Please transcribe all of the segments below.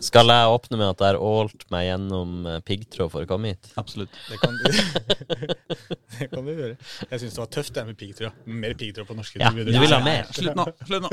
Skal jeg åpne med at jeg har ålt meg gjennom eh, piggtråd for å komme hit? Absolutt. Det kan du, det kan du gjøre. Jeg syns det var tøft det med piggtråd. Mer piggtråd på norske Ja, du vil ha mer? Slutt nå. Slutt nå.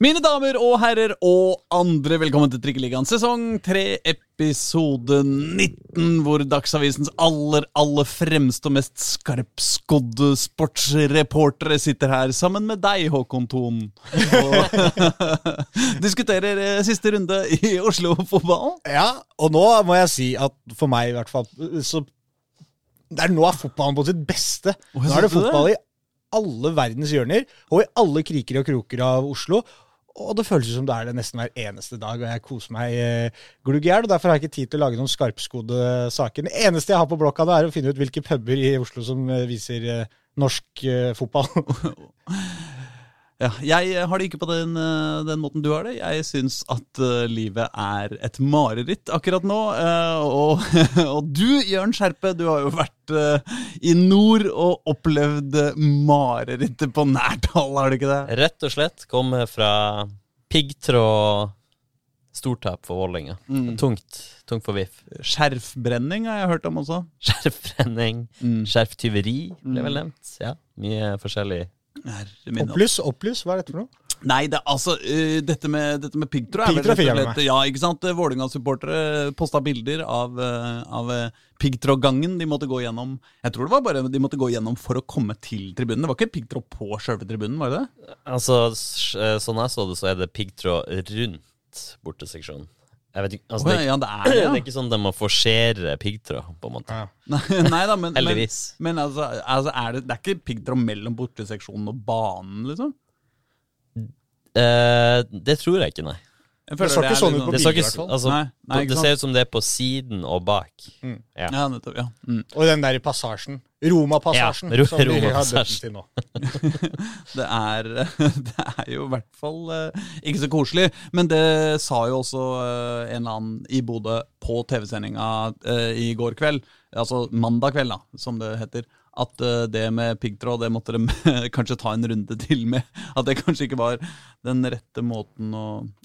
Mine damer og herrer og andre, velkommen til Trikkeligaen sesong 3, episode 19, hvor Dagsavisens aller, aller fremste og mest skarpskodde sportsreportere sitter her sammen med deg, Håkon Thon, og diskuterer eh, siste runde i Oslo-fotballen. Ja, og nå må jeg si at for meg i hvert fall så det er Nå er fotballen på sitt beste. Nå er det fotball i alle verdens hjørner, og i alle kriker og kroker av Oslo. Og det føles som det er det nesten hver eneste dag, og jeg koser meg eh, glugg i hjel. Derfor har jeg ikke tid til å lage noen skarpskodde saker. Det eneste jeg har på blokka, det er å finne ut hvilke puber i Oslo som eh, viser eh, norsk eh, fotball. Ja, jeg eh, har det ikke på den, eh, den måten du har det. Jeg syns at eh, livet er et mareritt akkurat nå. og, og du, Jørn Skjerpe, du har jo vært i nord og opplevd marerittet på nært hold, har du ikke det? Rett og slett Kommer fra piggtråd stortap for Vålerenga. Mm. Tungt. Tungt for VIF. Skjerfbrenning har jeg hørt om også. Skjerfbrenning, Mm. skjerftyveri ble vel nevnt. Ja, mye forskjellig. Herre min Opplys, opplys, hva er dette for noe? Nei, det, altså, uh, dette med, dette med piggtråd er vel Piggtråd rett fikk jeg med slett Ja, ikke sant? Vålerenga-supportere posta bilder av, uh, av piggtrådgangen de måtte gå gjennom. Jeg tror det var bare de måtte gå gjennom for å komme til tribunen. Det var ikke piggtråd på sjølve tribunen, var det det? Altså, sånn jeg så det, så er det piggtråd rundt borteseksjonen. Jeg vet ikke, altså, det, ja, det er ikke- det, er ikke sånn de må forsere piggtråd, på en måte. Ja. Nei, nei da, men, men, men altså, altså er det, det er ikke piggtråd mellom borteseksjonen og banen, liksom? Eh, det tror jeg ikke, nei. Det så ikke sånn ut på bildet, i hvert fall. altså, Nei, nei, det ser ut som det er på siden og bak. Mm. Ja. Ja, nettopp. ja. Mm. Og den der i passasjen. Romapassasjen, Ja, Ro- som vi har døpt til nå. Det er, det er jo i hvert fall eh, ikke så koselig. Men det sa jo også eh, en eller annen i Bodø på TV-sendinga eh, i går kveld, altså mandag kveld, da, som det heter, at eh, det med piggtråd det måtte de kanskje ta en runde til med. At det kanskje ikke var den rette måten å,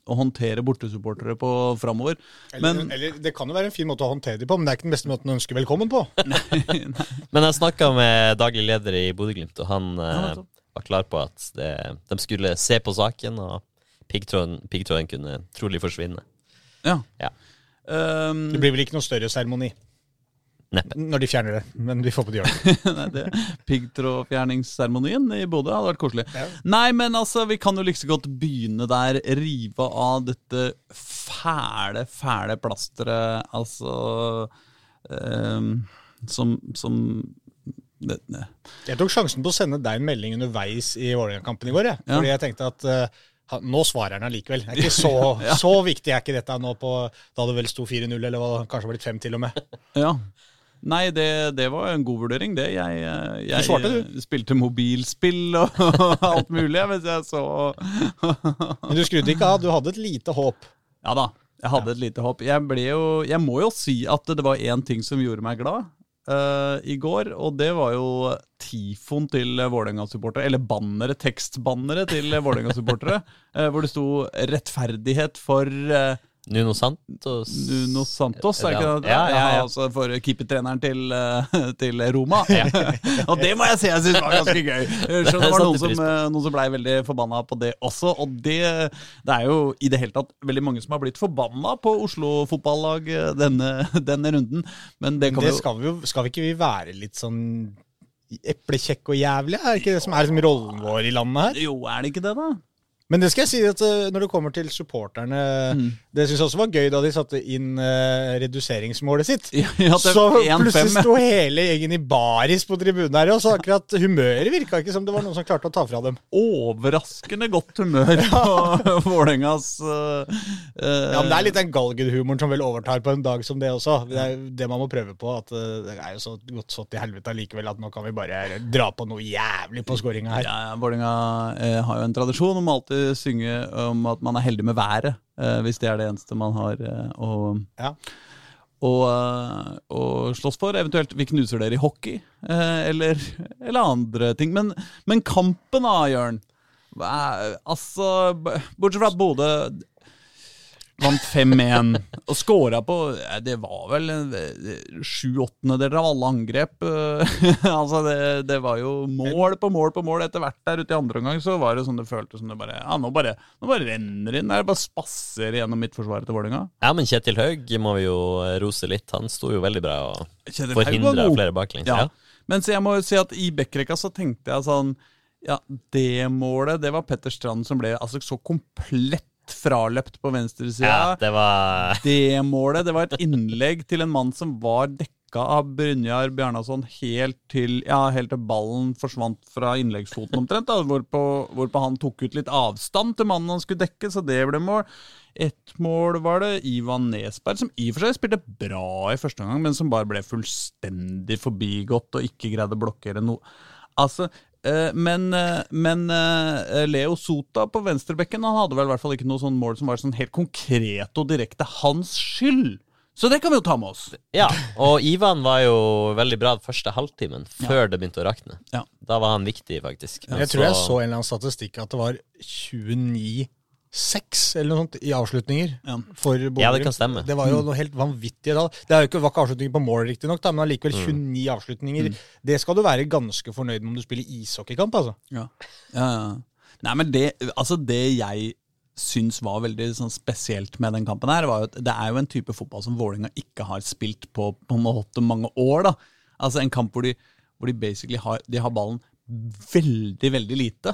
å håndtere bortesupportere på framover. Eller, eller det kan jo være en fin måte å håndtere dem på, men det er ikke den beste måten å ønske velkommen på. Men jeg snakka med daglig leder i Bodø-Glimt, og han Ja, eh, var klar på at det, de skulle se på saken, og piggtråden, piggtråden kunne trolig forsvinne. ja. Ja. Um, Det blir vel ikke noe større seremoni Neppe. når de fjerner det, men vi får på de gjøre det. Det Piggtrådfjerningsseremonien i Bodø hadde vært koselig. Ja. Nei, men altså, vi kan jo like så godt begynne der. Rive av dette fæle, fæle plasteret. Altså um, Som, som det, det. Jeg tok sjansen på å sende deg en melding underveis i Vålerenga-kampen i går. Jeg. Ja. Fordi jeg tenkte at uh, nå svarer han allikevel. Det er ikke så, Ja. så viktig er ikke dette nå på da det vel sto 4-0, eller hva, kanskje blitt 5 til og med. Ja. Nei, det, det var en god vurdering, det. Jeg, eh, jeg Du svarte, eh, spilte mobilspill og alt mulig mens jeg så Men du skrudde ikke av, du hadde et lite håp. Ja da, jeg hadde et lite håp. Jeg, jo, jeg må jo si at det var én ting som gjorde meg glad Uh, i går, og det var jo tifoen til Vålerenga-supportere. Eller bannere, tekstbannere til Vålerenga-supportere. uh, hvor det sto 'rettferdighet for eh, Nuno Santos Nuno Santos'. Er det ikke det? Ja, ja, ja. Altså for keepertreneren til, eh, til Roma. og det må jeg si jeg syns var ganske gøy. Så det var noen som, eh, noen som blei veldig forbanna på det også. Og det, det er jo i det hele tatt veldig mange som har blitt forbanna på Oslo fotballag eh, denne, denne runden. Men det kan Det skal, vi jo, skal vi ikke vi være litt sånn eplekjekk og jævlig? Er det ikke det som er liksom rollen vår i landet her? Jo, er det ikke det, da? Men det skal jeg si at eh, når det kommer til supporterne Mm. Det syns jeg også var gøy da de satte inn uh, reduseringsmålet sitt. Ja, ja, så 1-5, plutselig sto hele gjengen i baris på tribunen her, og så akkurat humøret virka ikke som det var noen som klarte å ta fra dem. Overraskende godt humør på Vålerengas uh, Ja, men Det er litt den galgenhumoren som vel overtar på en dag som det også. Det er det man må prøve på. at Det er jo så godt sått i helvete allikevel at nå kan vi bare dra på noe jævlig på skåringa her. Ja, ja, Vålerenga eh, har jo en tradisjon om å alltid synge om at man er heldig med været, eh, hvis det er det eneste man har eh, å, Ja. slåss for. Eventuelt vi knuser dere i hockey, eh, eller, eller andre ting. Men, men kampen da, Jørn. Altså, bortsett fra at Bodø vant 5-1 og scora på eh, Det var vel eh, sju åttendedeler av alle angrep. eh, altså det, det var jo mål på mål på mål. Etter hvert der ute i andre omgang så var det sånn det føltes som det bare Ja, nå bare, nå bare renner inn. Det er bare spasser gjennom midtforsvaret til Vålerenga. Ja, men Kjetil Haug må vi jo rose litt. Han sto jo veldig bra og forhindra flere baklengs. Ja. Ja. Men så jeg må jo si at i backrekka så tenkte jeg sånn Ja, det målet, det var Petter Strand som ble altså så komplett fraløpt på venstresida. ja, det var Det målet, det var et innlegg til en mann som var dekka av Brynjar Bjarnason helt til, ja, helt til ballen forsvant fra innleggsfoten omtrent. Da, hvorpå, hvorpå han tok ut litt avstand til mannen han skulle dekke, så det ble mål. Ett mål var det Ivan Nesberg, som i og for seg spilte bra i første omgang, men som bare ble fullstendig forbigått og ikke greide å blokkere noe. Altså, men, eh, men eh, Leo Sota på venstrebekken Han hadde vel i hvert fall ikke noe sånn mål som var sånn helt konkret og direkte hans skyld. Så det kan vi jo ta med oss. Ja, og Ivan var jo veldig bra den første halvtimen, før det begynte å rakne. Ja. Da var han viktig, faktisk. Jeg tror jeg så en eller annen statistikk at det var 29-6 eller noe sånt i avslutninger Ja. for Bodø. Ja, det kan stemme. Det var jo noe helt vanvittig da. Det er jo ikke, var ikke avslutninger på mål, riktignok, men allikevel 29 avslutninger. Det skal du være ganske fornøyd med om du spiller ishockeykamp, altså. Ja. Ja, ja. Nei, men det, altså det jeg syns var veldig sånn spesielt med den kampen, her, var jo at det er jo en type fotball som Vålerenga ikke har spilt på på en måte mange år. da. Altså En kamp hvor de, hvor de basically har, de har ballen veldig, veldig lite.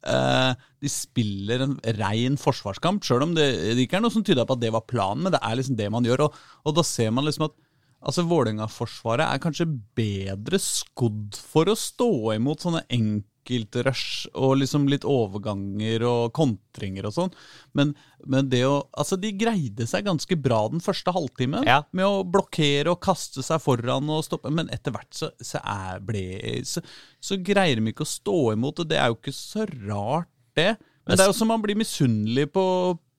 Eh, de spiller en rein forsvarskamp, sjøl om det, det ikke er noe som tyder på at det var planen, men det er liksom det man gjør. Og, og da ser man liksom at altså Vålerenga-forsvaret er kanskje bedre skodd for å stå imot sånne enkeltrush og liksom litt overganger og kontringer og sånn. Men, men det å Altså, de greide seg ganske bra den første halvtimen Ja. med å blokkere og kaste seg foran og stoppe, men etter hvert så, så, er, ble, så, så greier de ikke å stå imot, og det er jo ikke så rart, det. Men det er jo som man blir misunnelig på,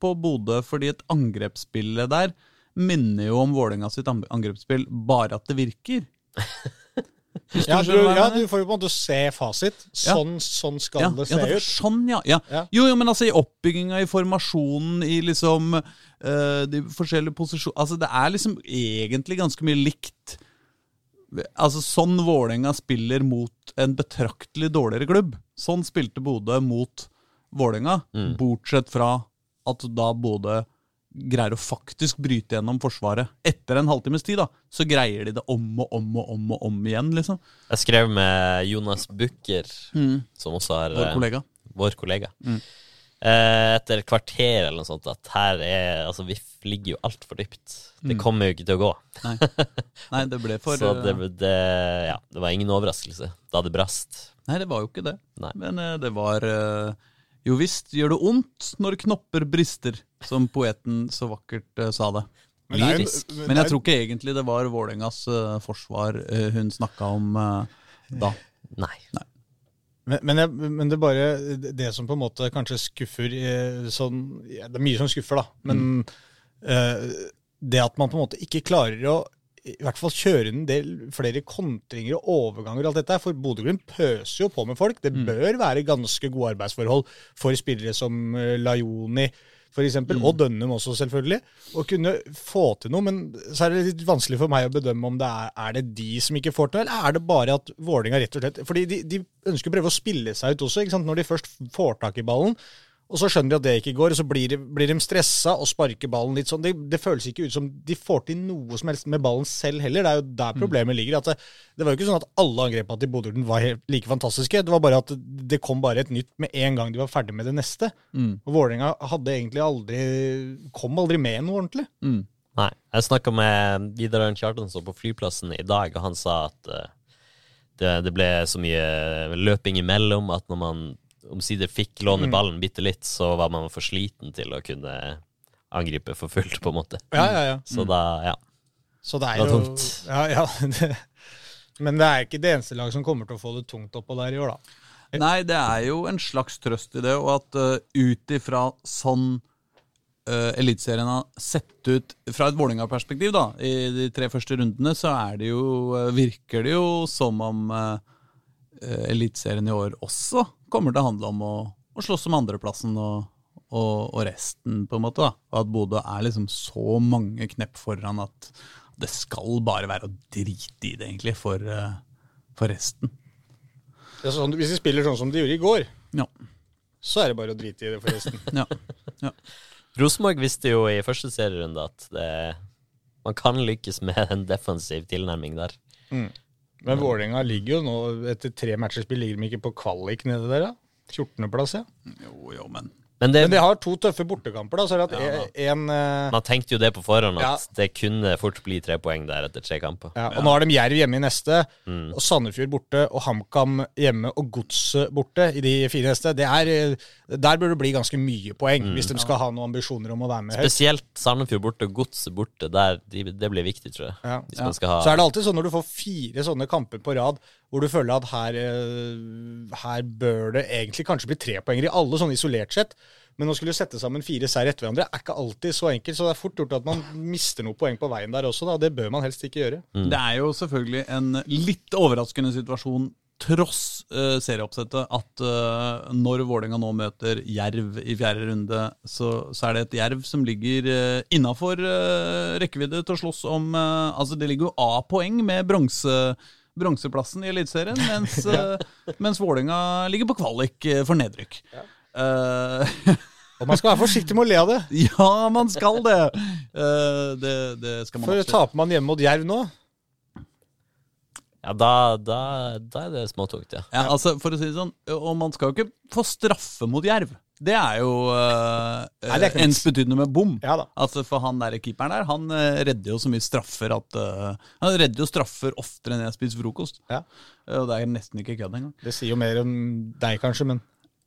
på Bodø, fordi et angrepsspillet der minner jo om Vålerenga sitt angrepsspill, bare at det virker. Ja, du ja, du får jo på en måte se fasit. Ja. Sånn, sånn skal Ja, det ja, se det ut. sånn, ja. ja. Ja. Jo, jo, men altså i oppbygginga, i formasjonen, i liksom uh, de forskjellige posisjoner Altså det er liksom egentlig ganske mye likt. Altså Sånn Vålerenga spiller mot en betraktelig dårligere klubb. Sånn spilte Bodø mot Vålerenga, Mm. bortsett fra at da Bodø greier å faktisk bryte gjennom Forsvaret. Etter en halvtimes tid da, så greier de det om og om og om og om igjen, liksom. Jeg skrev med Jonas Bukker, som også er Vår eh, kollega. vår kollega. Mm. Eh, etter et kvarter eller noe sånt at her er Altså, vi ligger jo altfor dypt. Det Mm. kommer jo ikke til å gå. Nei, Nei det ble for Så det, eh, det, ja, det var ingen overraskelse da det brast. Nei, det var jo ikke det. Nei. Men det var Jo visst gjør det ondt når knopper brister, som poeten så vakkert uh, sa det. Men det er Lyrisk. men Men jeg tror ikke egentlig det var Vålerengas uh, forsvar uh, hun snakka om da. Nei. Men, men, jeg, men det er bare det som på en måte kanskje skuffer sånn, ja, Det er mye som skuffer, da. Men eh, det at man på en måte ikke klarer å i hvert fall kjøre en del flere kontringer og overganger. og alt dette For Bodø-Glimt pøser jo på med folk. Det bør være ganske gode arbeidsforhold for spillere som eh, Lajoni for eksempel, og Dønnum også, selvfølgelig. Å kunne få til noe. Men så er det litt vanskelig for meg å bedømme om det er, er det de som ikke får til, eller er det bare at Vålinga rett og slett Fordi de, de ønsker å prøve å spille seg ut også, ikke sant? når de først får tak i ballen. Og så skjønner de at det ikke går, og så blir de, blir de stressa og sparker ballen litt sånn. Det, det føles ikke ut som de får til noe som helst med ballen selv heller. Det er jo der problemet ligger. at Det, det var jo ikke sånn at alle angrepene til Bodø var helt like fantastiske. Det var bare at det kom bare et nytt med en gang de var ferdig med det neste. Mm. Og Vålerenga hadde egentlig aldri kom aldri med noe ordentlig. Mm. Nei. Jeg snakka med Vidar Ørn Kjartansson på flyplassen i dag, og han sa at uh, det, det ble så mye løping imellom at når man omsider fikk låne Mm. ballen bitte litt, så var man for sliten til å kunne angripe for fullt, på en måte. Ja, ja, ja. Så da, ja. Så det er Det var jo tungt. Ja, ja. Det, men det er ikke det eneste laget som kommer til å få det tungt oppå der i år, da. Nei, det er jo en slags trøst i det, og at uh, ut ifra sånn uh, Eliteserien har sett ut fra et Vålerenga-perspektiv, da, i de tre første rundene, så er det jo, uh, virker det jo som om uh, Eliteserien i år også kommer til å handle om å, å slåss om andreplassen og, og, og, resten, på en måte. da. Og at Bodø er liksom så mange knepp foran at det skal bare være å drite i det, egentlig, for, uh, for resten. Sånn, hvis de spiller sånn som de gjorde i går, ja. så er det bare å drite i det, forresten. ja. ja. Rosenborg visste jo i første serierunde at det, man kan lykkes med en defensiv tilnærming der. Mm. Men Vålerenga ligger jo nå, etter tre matcher spill, ligger de ikke på kvalik nede der, da? 14.-plass, ja. Jo, jo, men men, det, men, de har to tøffe bortekamper. da, så er det at ja, en, uh, Man tenkte jo det på forhånd, at ja. det kunne fort bli tre poeng der etter tre kamper. Ja, og Nå har de Jerv hjemme i neste, mm. og Sandefjord borte, og HamKam hjemme og Godset borte i de fire neste. Det er, eh, der burde det bli ganske mye poeng, mm. hvis de skal ha noen ambisjoner om å være med høyt. Spesielt Sandefjord borte og Godset borte. Der, de, det blir viktig, tror jeg. Ja. Ha... Så er det alltid sånn når du får fire sånne kamper på rad hvor du føler at her, eh, her bør det egentlig kanskje bli tre poenger i alle, sånn isolert sett. Men å skulle sette sammen fire seier etter hverandre er ikke alltid så enkelt. Så det er fort gjort at man mister noen poeng på veien der også. Da. Det bør man helst ikke gjøre. Mm. Det er jo selvfølgelig en litt overraskende situasjon tross uh, serieoppsettet at uh, når Vålerenga nå møter Jerv i fjerde runde, så, så er det et Jerv som ligger uh, innafor uh, rekkevidde til å slåss om Altså, det ligger jo A-poeng med bronse bronseplassen i Eliteserien, mens, uh, mens Vålinga ligger på kvalik for nedrykk. Ja. Uh, og man skal være forsiktig med å le av det. Ja, man skal det. Uh, det, det skal man For taper man hjemme mot Jerv nå? Ja, da, da, da er det småtungt, ja. ja. Altså, for å si det sånn, Og man skal jo ikke få straffe mot Jerv. Det er jo uh, ensbetydende med bom. Ja, altså For han der keeperen der, han uh, redder jo så mye straffer at uh, Han redder jo straffer oftere enn jeg spiser frokost. Ja. Og det er nesten ikke kødd engang. Det sier jo mer om deg, kanskje, men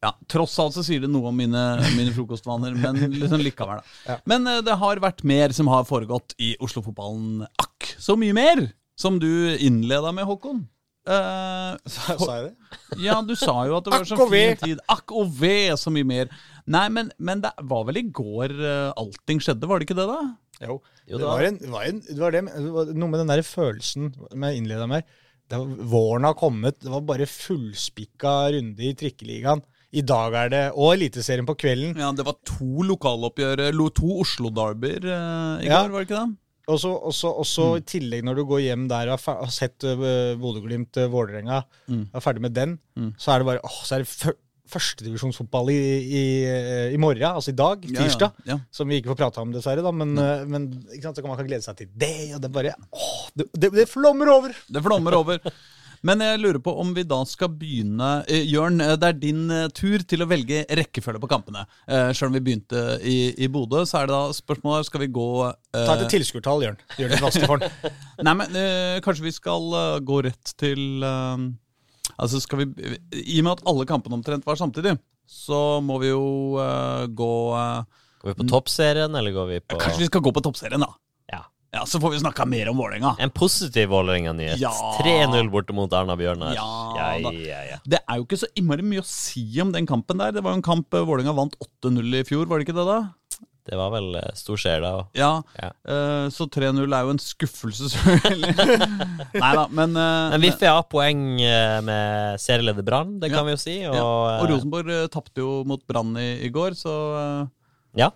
ja, Tross alt så sier det noe om mine, mine frokostvaner, men liksom likevel. da. Ja. Men det har vært mer som har foregått i Oslo-fotballen. Akk så mye mer! Som du innleda med, Håkon. Uh, sa, sa, jeg det? Ja, du sa jo at det var så fin tid. Akk og ve, så mye mer. Nei, men, men, det var vel i går uh, allting skjedde, var det ikke det, da? Jo, jo det, var en, var en, det, var det, det var noe med den der følelsen med jeg innleda med. Var, våren har kommet, det var bare fullspikka runde i trikkeligaen. I dag er det Og Eliteserien på kvelden. Ja, Det var to lokaloppgjør, to Oslo-derbyer uh, i ja. går, var det ikke det? Og så mm. i tillegg, når du går hjem der og har sett uh, Bodø-Glimt, uh, Vålerenga, mm. er ferdig med den, mm. så er det bare åh, så er det førstedivisjonsfotball i, i, i, morgen, altså i dag, tirsdag. Ja, ja, ja. Som vi ikke får prata om, dessverre. da, Men, men så kan man kan glede seg til det, og det bare åh, det, det, det flommer over! Det flommer over. Men jeg lurer på om vi da skal begynne eh, Jørn, eh, det er din eh, tur til å velge rekkefølge på kampene. Eh, Selv om vi begynte i, i Bodø, så er det da spørsmålet skal vi gå uh... Ta et tilskuertall, Jørn. Gjør det vanskelig for den. Nei, men uh, kanskje vi skal uh, gå rett til uh, Altså skal vi I og med at alle kampene omtrent var samtidig, så må vi jo uh, gå Går vi på toppserien, eller går vi på Kanskje vi skal gå på toppserien, da. Ja, Så får vi snakka mer om Vålerenga. En positiv Vålerenga-nyhet. Ja. 3-0 borte mot Erna Bjørnar. Ja, ja, ja, Det er jo ikke så innmari mye å si om den kampen der. Det var jo en kamp eh, Vålerenga vant 8-0 i fjor, var det ikke det da? Det var vel uh, stor skjer da. Ja, ja. Uh, så 3-0 er jo en skuffelse, selvfølgelig. Nei da, men uh, Men Viffe har poeng med serieleder Brann, det kan vi jo si. Og, ja. og Rosenborg uh, tapte jo mot Brann i, i, går, så Ja.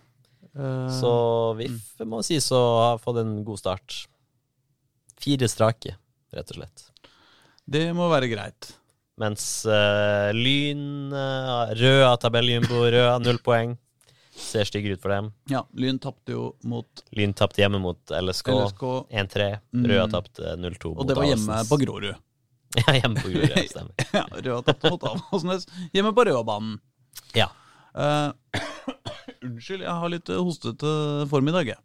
Uh, så VIF må sies å ha fått en god start. Fire strake, rett og slett. Det må være greit. Mens uh, Lyn uh, Rød av tabelljumbo, Rød null poeng. Ser styggere ut for dem. Ja, Lyn tapte jo mot Lyn tapte hjemme mot LSK, LSK. 1-3. Rød har tapt 0-2 Og det var hjemme på Grorud. ja, hjemme på Grorud, ja, stemmer. ja, Rød har tapt mot Avaldsnes. Hjemme på Rødbanen. Ja. Uh, unnskyld, jeg har litt hostete form i dag.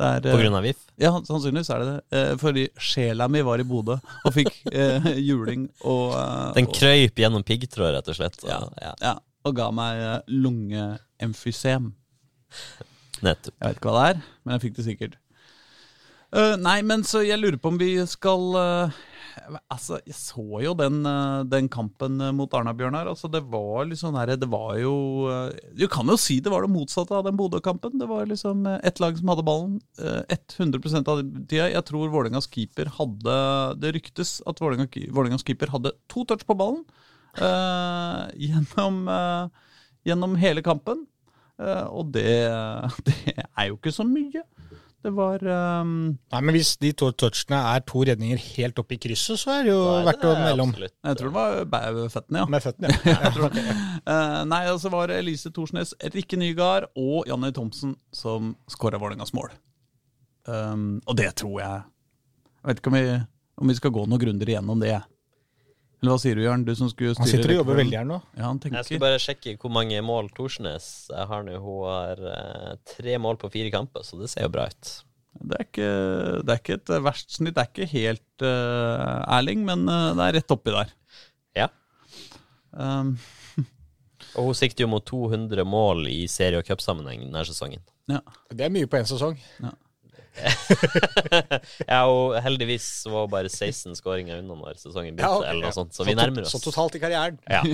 Er, på grunn av VIF? Ja, sannsynligvis er det det. Eh, fordi sjela mi var i Bodø og fikk eh, juling og eh, Den krøyp gjennom piggtråd, rett og slett? Og, ja, ja. ja, og ga meg eh, lungeemfysem. Nettopp. Jeg vet ikke hva det er, men jeg fikk det sikkert. Uh, nei, men så jeg lurer på om vi skal uh, Altså, jeg så jo den, eh, den kampen eh, mot Arna-Bjørnar. Altså, det var sånn her, Det var jo eh, Du kan jo si det var det motsatte av den Bodø-kampen. Det var liksom ett lag som hadde ballen eh, 100% av tida. Jeg tror Vålerengas keeper hadde Det ryktes at Vålerenga- Vålerengas keeper hadde to touch på ballen uh, gjennom, uh, gjennom hele kampen. Uh, og det, det er jo ikke så mye. Det var um... Nei, men Hvis de to touchene er to redninger helt oppe i krysset, så er det jo Nei, verdt det å melde om. Jeg tror det var føttene, ja. Med føttene, ja. Eh, nei, og så var det Elise Thorsnes, Rikke Nygaard og Janni Thomsen som skåra Vålerengas mål. Um, og det tror jeg Jeg vet ikke om vi, om vi skal gå noe grundigere gjennom det. Eller hva sier du, Jørn? Du som skulle styre Han sitter og jobber veldig her nå. Ja, han tenker. Jeg skal bare sjekke hvor mange mål Thorsnes har nå. Hun har uh, tre mål på fire kamper, så det ser jo bra ut. Det er ikke, det er ikke et verst snitt. Det er ikke helt uh, Erling, men uh, det er rett oppi der. Ja. Um, Og hun sikter jo mot 200 mål i serie- og cupsammenheng denne sesongen. ja. Det er mye på én sesong. Ja, og heldigvis var bare 16 skåringer unna når sesongen begynte, ok, eller ja. noe sånt, så vi nærmer oss. Så totalt i karrieren. Ja.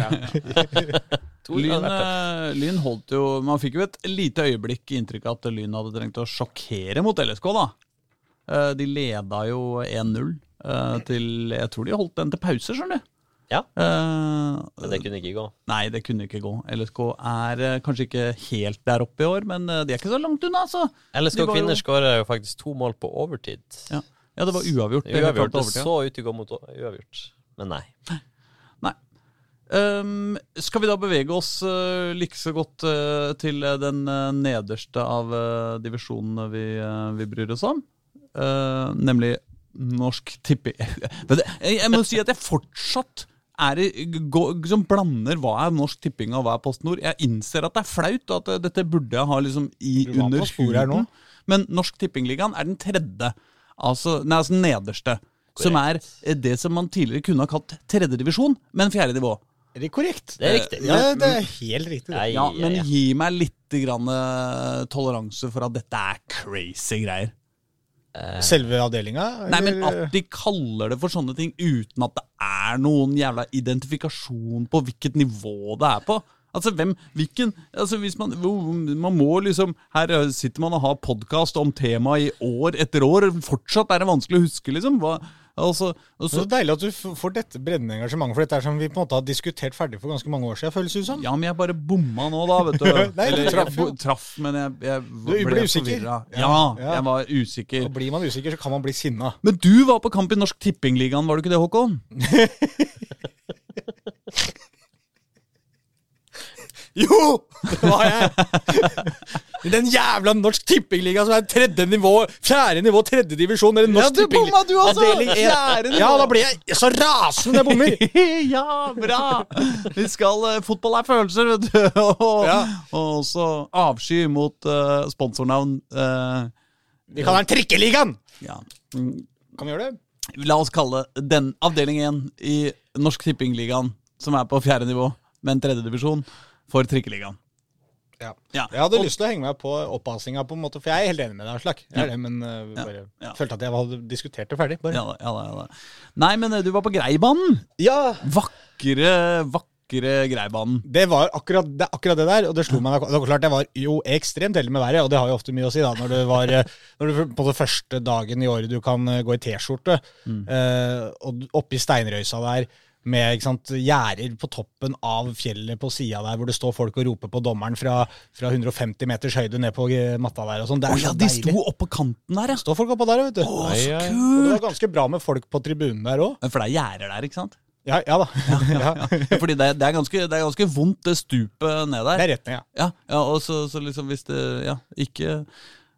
Lyn, eh, Lyn holdt jo Man fikk jo et lite øyeblikk inntrykk av at Lyn hadde trengt å sjokkere mot LSK, da. Eh, De leda jo 1-0 eh, til Jeg tror de holdt den til pause, skjønner du. Ja. Uh, Men det kunne ikke gå. Nei, det kunne ikke gå. LSK er uh, kanskje ikke helt der oppe i år, men uh, de er ikke så langt unna, altså. LSK De kvinner skåra jo faktisk to mål på overtid. Ja, ja det var uavgjort. Det Uavgjort. Det overtida. så ut til å gå mot uavgjort, men nei. Nei. Um, skal vi da bevege oss uh, like så godt til den nederste av divisjonene vi, vi bryr oss om? Nemlig Norsk Tipping jeg må si at jeg fortsatt er det, som blander hva er Norsk Tipping og hva er Post Nord. Jeg innser at det er flaut, og at eh, dette burde jeg ha liksom i, under huden. Men Norsk Tippingligaen er den tredje. Altså, nei, altså nederste. nederste. Som er eh, det som man tidligere kunne ha kalt tredjedivisjon, men fjerde nivå. Er det korrekt? Det er riktig. Ja, det er helt riktig. det. Ja, men gi meg litt grann, eh, toleranse for at dette er crazy greier. Selve avdelinga? Nei, men at de kaller det for sånne ting uten at det er noen jævla identifikasjon på hvilket nivå det er på. Altså, hvem, hvilken, altså hvis man, man må liksom Her eh, sitter man og har podkast om temaet i år etter år. Fortsatt er det vanskelig å huske, liksom. Hva, altså, og Så er deilig at du får dette brennende engasjementet, for dette er som vi på en måte har diskutert ferdig for ganske mange år siden, føles det som. ja, men jeg bare bomma nå, da, vet du. Nei, du traff jeg traff, men jeg, jeg ble ble forvirra. Ja, Ja, ja. jeg var usikker. Og blir man usikker, så kan man bli sinna. Men du var på kamp i Norsk Tippingligaen, var du ikke det, Håkon? Jo! Det var jeg! I den jævla Norsk Tippingliga som er tredje nivå, fjerde nivå, tredje divisjon, eller Norsk Ja, du bomma, du også! Fjerde nivå. Ja, da blir jeg så rasende når jeg bommer! ja, bra! Vi skal, eh, Fotball er følelser, vet du. Og, Ja. og også avsky mot uh, sponsornavn. Uh, Vi kaller den Trikkeligaen! ja. Kan vi gjøre det? La oss kalle den avdeling én i Norsk Tippingligaen, som er på fjerde nivå, men tredje divisjon, for Trikkeligaen. Ja. Ja. Jeg hadde Og- lyst til å henge meg på opphasinga, på en måte, for jeg er helt enig med deg, Aslak. Jeg er det, men uh, bare Ja. følte at jeg hadde diskutert det ferdig. Bare. Ja da, ja da, ja da. Nei, men eh, du var på Greibanen. Ja, Vakre, vakre Greibanen. Det var akkurat det, akkurat det der, og det slo meg. Det var klart jeg var jo ekstremt heldig med været, og det har jo ofte mye å si da, når du, var eh, når du, på den første dagen i året du kan gå i T-skjorte, eh, og oppi steinrøysa der med gjerder på toppen av fjellet på sida der, hvor det står folk og roper på dommeren fra, fra 150 meters høyde ned på matta der og sånn. Det er er ja, så de deilig. sto oppå kanten der, ja. Står folk oppå der, vet du. Oh, så kult. Og det var ganske bra med folk på tribunen der òg. For det er gjerder der, ikke sant? Ja, ja da. Ja, Fordi det, det, er ganske, det er ganske vondt, det stupet ned der. Det er rett ned, ja. Ja, ja og så, så liksom hvis det Ja, ikke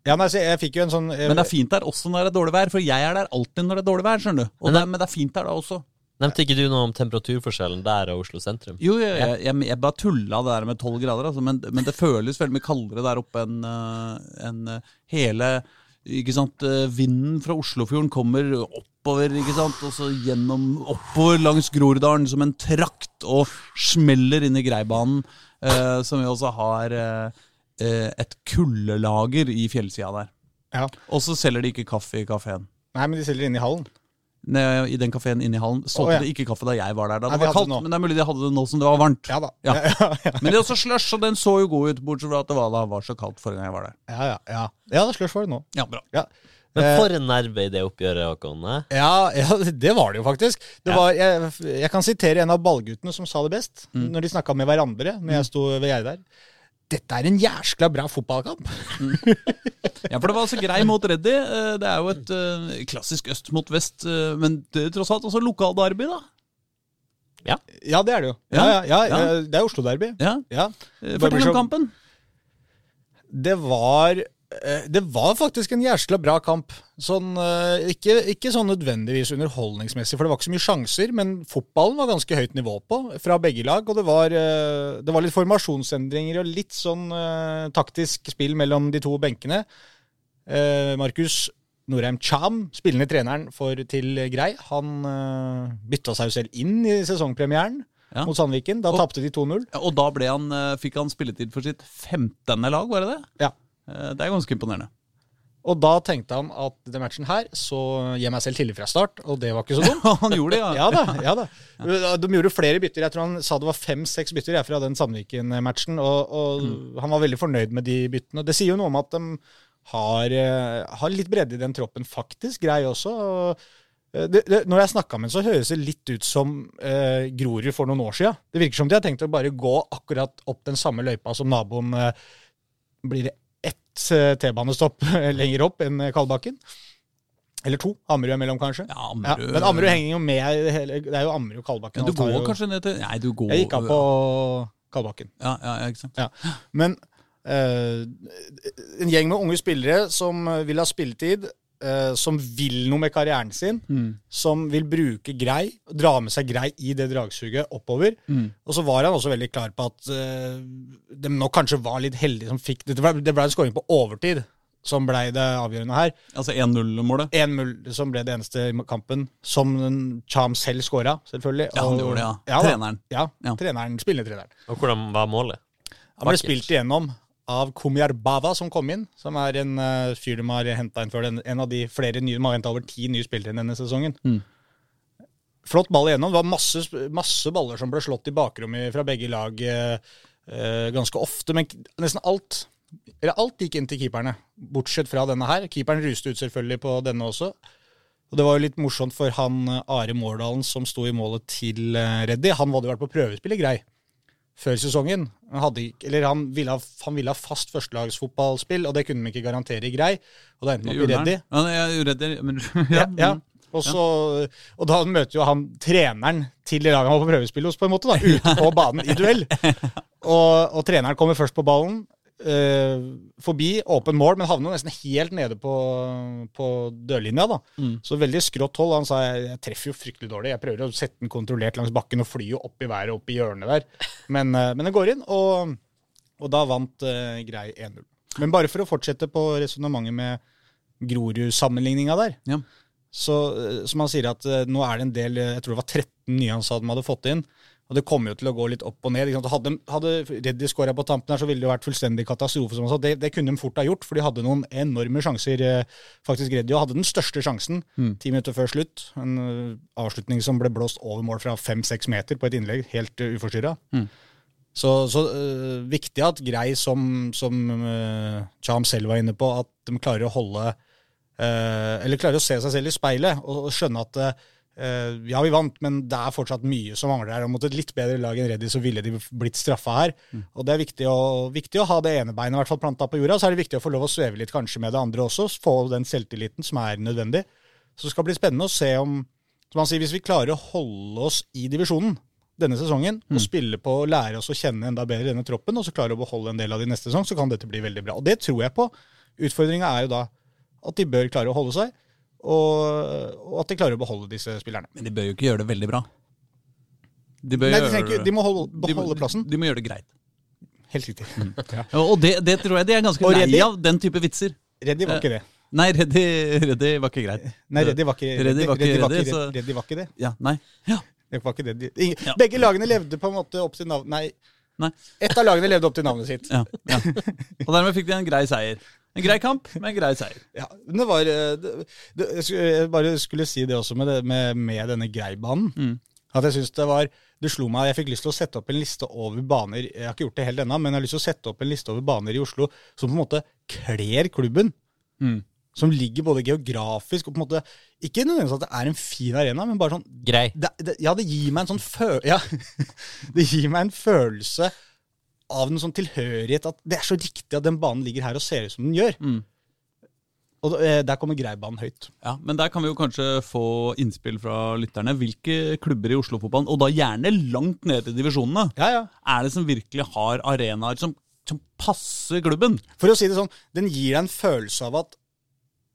ja nei, jeg fikk jo en sånn eh, Men det er fint der også når det er dårlig vær, for jeg er der alltid når det er dårlig vær, skjønner du. Det- men det er fint der da også. Nevnte ikke du noe om temperaturforskjellen der og Oslo sentrum? Jo, jeg, jeg, jeg, jeg bare tulla det der med tolv grader, altså, men, men det føles veldig mye kaldere der oppe enn en eh, hele ikke sant, eh, Vinden fra Oslofjorden kommer oppover, ikke sant, og så gjennom oppover langs Groruddalen som en trakt, og smeller inn i Greibanen, eh, som vi også har eh, eh, et kuldelager i fjellsida der. ja. Og så selger de ikke kaffe i kafeen. Nei, men de selger inne i hallen. Nede I den kafeen inne i hallen. Solgte oh, ja. de ikke kaffe da jeg var der. Da Nei, det de var kaldt, det men det er mulig de hadde det nå som det var varmt. Ja da. Ja. Ja. Men det er også slush, og den så jo god ut, bortsett fra at det var, da var så kaldt forrige gang jeg var der. ja, ja, ja. ja det slush for det nå. Ja, bra. Ja. Men Eh, for en nerve i det oppgjøret, Håkon. Ja, ja, det var det jo faktisk. Det Ja. var, jeg, jeg kan sitere en av ballguttene som sa det best, Mm. når de snakka med hverandre når jeg sto ved gjerdet der. Dette er en jæskla bra fotballkamp. Ja, for det var altså grei mot Reddy. Eh, Det er jo et eh, klassisk øst mot vest, eh, men det er tross alt også lokalderby, da. Ja, det er det jo. Ja, Ja, ja, ja, ja. Det er Oslo-derby. Ja. Ja. Fortell om kampen. Det var Det var faktisk en jæskla bra kamp. Sånn, eh, ikke, ikke sånn nødvendigvis underholdningsmessig, for det var ikke så mye sjanser, men fotballen var ganske høyt nivå på fra begge lag. Og det var, eh, det var litt formasjonsendringer og litt sånn uh, taktisk spill mellom de to benkene. Uh, Markus Norheim Cham, spillende treneren for til Grei, han uh, bytta seg jo selv inn i sesongpremieren Ja. mot Sandviken. Da tapte de 2-0. Ja, Og da han, eh, fikk han spilletid for sitt 15. lag, var det det? Ja. Eh, Det er ganske imponerende. Og da tenkte han at den matchen her, så gir jeg meg selv tidlig fra start, og det var ikke så dumt. han gjorde det, ja. Ja da, ja da. De gjorde flere bytter. Jeg tror han sa det var fem-seks bytter jeg, fra den Sandviken-matchen. Og, og han var veldig fornøyd med de byttene. Det sier jo noe om at de har, eh, har litt bredde i den troppen, faktisk. Grei også. Og, eh, det, det, når jeg snakka med ham, så høres det litt ut som eh, Grorud for noen år siden. Det virker som de har tenkt å bare gå akkurat opp den samme løypa som naboen. Eh, blir det eh, T-banestopp lenger opp enn eh, Kalbakken? Eller to. Ammerud er mellom, kanskje. Ja, Ja, men Ammerud henger jo med. Det er jo Ammerud og Kalbakken. Men du går jo- kanskje ned til Nei, du går Jeg gikk av på Kalbakken. Ja, ja, ja, ikke sant. Ja. Men uh, en gjeng med unge spillere som vil ha spilletid, eh, som vil noe med karrieren sin, Mm. som vil bruke grei, dra med seg grei i det dragsuget oppover. Mm. Og så var han også veldig klar på at uh, de nok kanskje var litt heldige som fikk Det ble, det ble en skåring på overtid som ble det avgjørende her. Altså 1-0-målet. 1-0 som ble det eneste i kampen, som Cham selv skåra, selvfølgelig. Ja, han gjorde det, ja. ja. Treneren. Ja, Ja. treneren, spillende treneren. Og hvordan var målet? Han ble Vakkert. spilt igjennom av Kumyar Bava, som kom inn. Som er en uh, fyr de har henta inn før. Den, en av de flere nye, De har henta over ti nye spillere inn denne sesongen. Mm. Flott ball igjennom. Det var masse, masse baller som ble slått i bakrommet fra begge lag eh, ganske ofte. Men nesten alt eller alt gikk inn til keeperne, bortsett fra denne her. Keeperen ruste ut selvfølgelig på denne også. Og Det var jo litt morsomt for han Are Mårdalen som sto i målet til Reddy. Han hadde jo vært på prøvespill i Grei før sesongen. Han, hadde, eller han, ville ha, han ville ha fast førstelagsfotballspill, og det kunne de ikke garantere i Grei. Og da endte han opp i Reddy. Ja, jeg er Reddy, men Ja, ja. Og, så, og da møter jo han treneren til det laget han var på prøvespill hos, på en måte, da, ute på banen i duell. Og, og treneren kommer først på ballen, eh, forbi åpen mål, men havner nesten helt nede på, på dørlinja. da. Mm. Så veldig skrått hold. Han sa jeg, jeg treffer jo fryktelig dårlig. Jeg prøver å sette den kontrollert langs bakken og fly jo opp i været opp i hjørnet der. Men, eh, men den går inn, og, og da vant eh, Grei 1-0. Men bare for å fortsette på resonnementet med Grorud-sammenligninga der. Ja. Så eh, som han sier at eh, nå er det en del, eh, jeg tror det var 13 nye han sa de hadde fått inn. Og det kommer jo til å gå litt opp og ned. Hadde, hadde Reddy skåra på tampen her, så ville det jo vært fullstendig katastrofe. som han sa. Det, det kunne de fort ha gjort, for de hadde noen enorme sjanser. eh, Faktisk Reddy hadde den største sjansen Mm. ti minutter før slutt. En eh, avslutning som ble blåst over mål fra fem-seks meter på et innlegg, helt uh, uforstyrra. Mm. Så, så uh, viktig at Grei, som, som uh, Cham selv var inne på, at de klarer å holde uh, Eller klarer å se seg selv i speilet og, og skjønne at ja, vi vant, men det er fortsatt mye som mangler her. Og mot et litt bedre lag enn Reddy så ville de blitt straffa her. Og det er viktig å, viktig å ha det ene beinet i hvert fall planta på jorda. Så er det viktig å få lov å sveve litt kanskje med det andre også. Få den selvtilliten som er nødvendig. Så det skal bli spennende å se om som han sier, Hvis vi klarer å holde oss i divisjonen denne sesongen, og spille på og lære oss å kjenne enda bedre denne troppen, og så klarer å beholde en del av de neste sesong, så kan dette bli veldig bra. Og det tror jeg på. Utfordringa er jo da at de bør klare å holde seg, og, og at de klarer å beholde disse spillerne. Men de bør jo ikke gjøre det veldig bra. De, Nei, de, ikke, de må holde, de beholde plassen. De må gjøre det greit. Helt riktig. Mm. Ja, Og det, det tror jeg de er ganske lei av, den type vitser. Reddy var ikke det. Nei, Reddy, Reddy var ikke greit. Nei, Reddy var ikke, Reddy var ikke Reddy var ikke, Reddy var ikke det. Ja, nei. Ja. Det var ikke det. De, ingen, Ja. Begge lagene levde på en måte opp til navnet Nei, Nei. ett av lagene levde opp til navnet sitt. Ja, ja. Og dermed fikk de en grei seier. En grei kamp med en grei seier. Ja, men det var eh, det, det, Jeg bare skulle si det også med, det, med, med denne Greibanen. Mm. At jeg synes det var Det slo meg Jeg fikk lyst til å sette opp en liste over baner Jeg har ikke gjort det helt ennå, men jeg har lyst til å sette opp en liste over baner i Oslo som på en måte kler klubben. Mm. Som ligger både geografisk og på en måte Ikke nødvendigvis at det er en fin arena, men bare sånn Grei. det, det, Ja, det gir meg en sånn fø... Ja, det gir meg en følelse av en sånn tilhørighet at det er så riktig at den banen ligger her og ser ut som den gjør. Mm. Og eh, der kommer Greibanen høyt. Ja, Men der kan vi jo kanskje få innspill fra lytterne. Hvilke klubber i Oslo-fotballen, og da gjerne langt nede i divisjonene, Ja, ja. er det som virkelig har arenaer som, som passer klubben? For å si det sånn, den gir deg en følelse av at,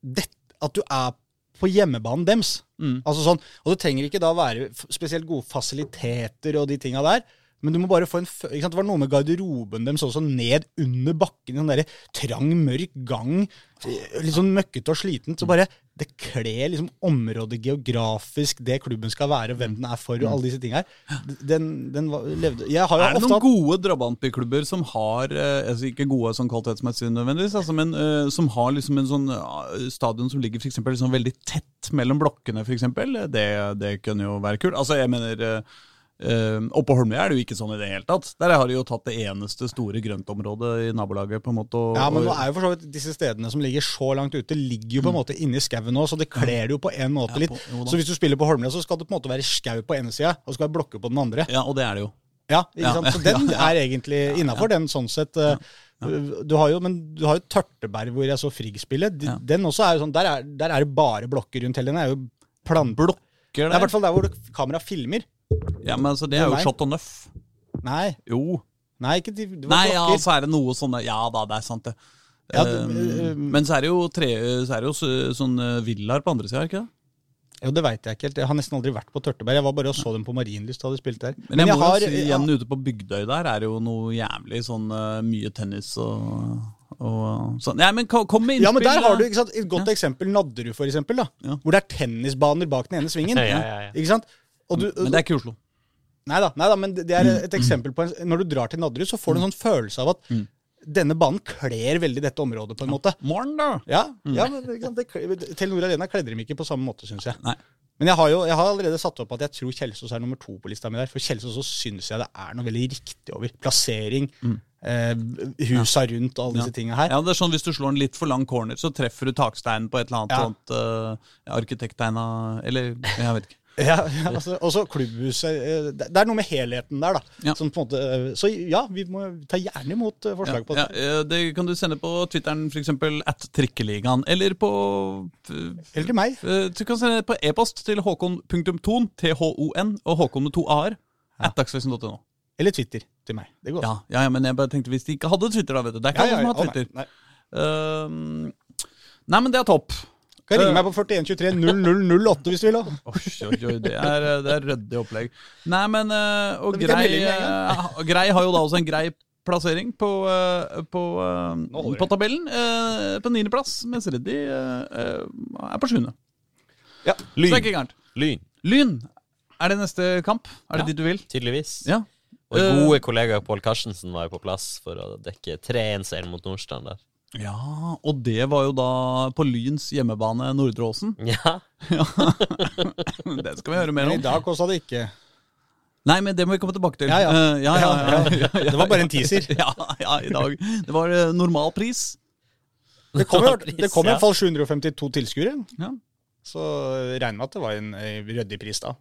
det, at du er på hjemmebanen dems. Mm. Altså sånn, og det trenger ikke da være spesielt gode fasiliteter og de tinga der. Men du må bare få en ikke sant? Det var noe med garderoben deres også, ned under bakken. i En der trang, mørk gang. Litt sånn møkkete og slitent. Så bare Det kler liksom området geografisk, det klubben skal være, hvem den er for, og alle disse tinga her. Den, den var, levde Er det noen hatt gode drabantbyklubber som har eh, altså Ikke gode sånn kvalitetsmessig nødvendigvis, altså, men uh, som har liksom en sånn uh, stadion som ligger for eksempel, liksom veldig tett mellom blokkene, f.eks.? Det, det kunne jo være kult. Altså, jeg mener eh, eh, Og på Holmlia er det jo ikke sånn i det hele tatt. Der har de jo tatt det eneste store grøntområdet i nabolaget. på en måte og, Ja, men nå er jo for så vidt disse stedene som ligger så langt ute, ligger jo på en måte inni skauen nå, så det kler det jo på en måte Ja, litt. på- Så hvis du spiller på Holmlia, så skal det på en måte være skau på ene sida, og skal være blokker på den andre. ja, og det er det jo. Ja, ikke sant? Så den er egentlig innafor, den sånn sett. eh, Du har jo, men du har jo Tørteberg, hvor jeg så Frigg spille. Den også er jo sånn, der er, der er det bare blokker rundt hele. Den er jo planblokker Blokker Det er i hvert fall der hvor kameraet filmer. Ja, men altså, det er jo shot Chateau Neuf. Nei, Jo. nei, ikke de, det var Nei, ja, så er det noe sånne Ja da, det er sant, det. Ja, det- Eh, eh, men så er det jo, tre, så er det jo så- sånn eh, villaer på andre sida, ikke det? Jo, det veit jeg ikke helt. Jeg har nesten aldri vært på Tørteberg. Jeg var bare og så dem på Marienlyst da de spilte der. Men jeg, må har- jo si ja, igjen ute på Bygdøy der er det jo noe jævlig sånn mye tennis og, og sånn. Nei, men kom med innspill. Ja, men der har du ikke sant, et godt eksempel. Nadderud, for eksempel. da, Ja. Hvor det er tennisbaner bak den ene svingen. Ja, ja, ja, ja. Ikke sant? Og du, Men det er ikke Oslo. Nei, da, men det er et eksempel på en, Når du drar til Nadderud, så får du en sånn følelse av at Mm. denne banen kler veldig dette området, på en måte. Morgen, da! Ja, ja men det, Telenor Arena kledde dem ikke på samme måte, syns jeg. Nei. Men jeg har jo jeg har allerede satt opp at jeg tror Kjelsås er nummer to på lista mi der. For Kjelsås så syns jeg det er noe veldig riktig over. Plassering, eh, husa rundt og alle disse tinga her. Mm. Ja, det er sånn Hvis du slår en litt for lang corner, så treffer du taksteinen på et eller annet Ja. sånt uh, arkitekttegna Eller jeg vet ikke. Ja, ja altså, også klubbhuset. eh, Det er noe med helheten der, da. Ja. Som på en måte, eh, så ja, vi må ta gjerne imot eh, forslag på det. Ja, det kan du sende på Twitteren, f.eks. at Trikkeligaen, eller på Eller til meg. Du kan sende på e-post til håkon.ton, T-H-O-N, og håkon med to a-er, at dagsavisen.no. Eller Twitter til meg. Det går Ja, ja, men jeg bare tenkte hvis de ikke hadde Twitter, da, vet du. Det er ikke alle som har Twitter. nei, nei. Uh, nei, men det er topp. Kan ringe Eh, meg på 4123 0008 hvis du vil. Oi, oi, oi, det er, det er ryddig opplegg. Nei, men eh, Og grei, eh, grei har jo da også en grei plassering på, eh, på, eh, på tabellen. eh, På niendeplass, mens Reddy eh, eh, er på sjuende. Ja. Så det er ikke gærent. Lyn, Lyn, er det neste kamp? Er det Ja. dit du vil? tydeligvis. Ja. Og Eh, gode kollega Pål Karstensen var jo på plass for å dekke 3-1-seieren mot Nordstrand der. Ja, og det var jo da på Lyns hjemmebane Nordre Åsen. Ja, Det skal vi høre mer Men i dag kosta det ikke. Nei, men det må vi komme tilbake til. Ja, ja. Uh, ja, ja, ja, ja, ja, Det var bare en teaser. Ja, ja, i dag. Det var eh, normal pris. Det kom, det kom i hvert fall 752 tilskuere. Ja. Så regner med at det var en eh, ryddig pris da.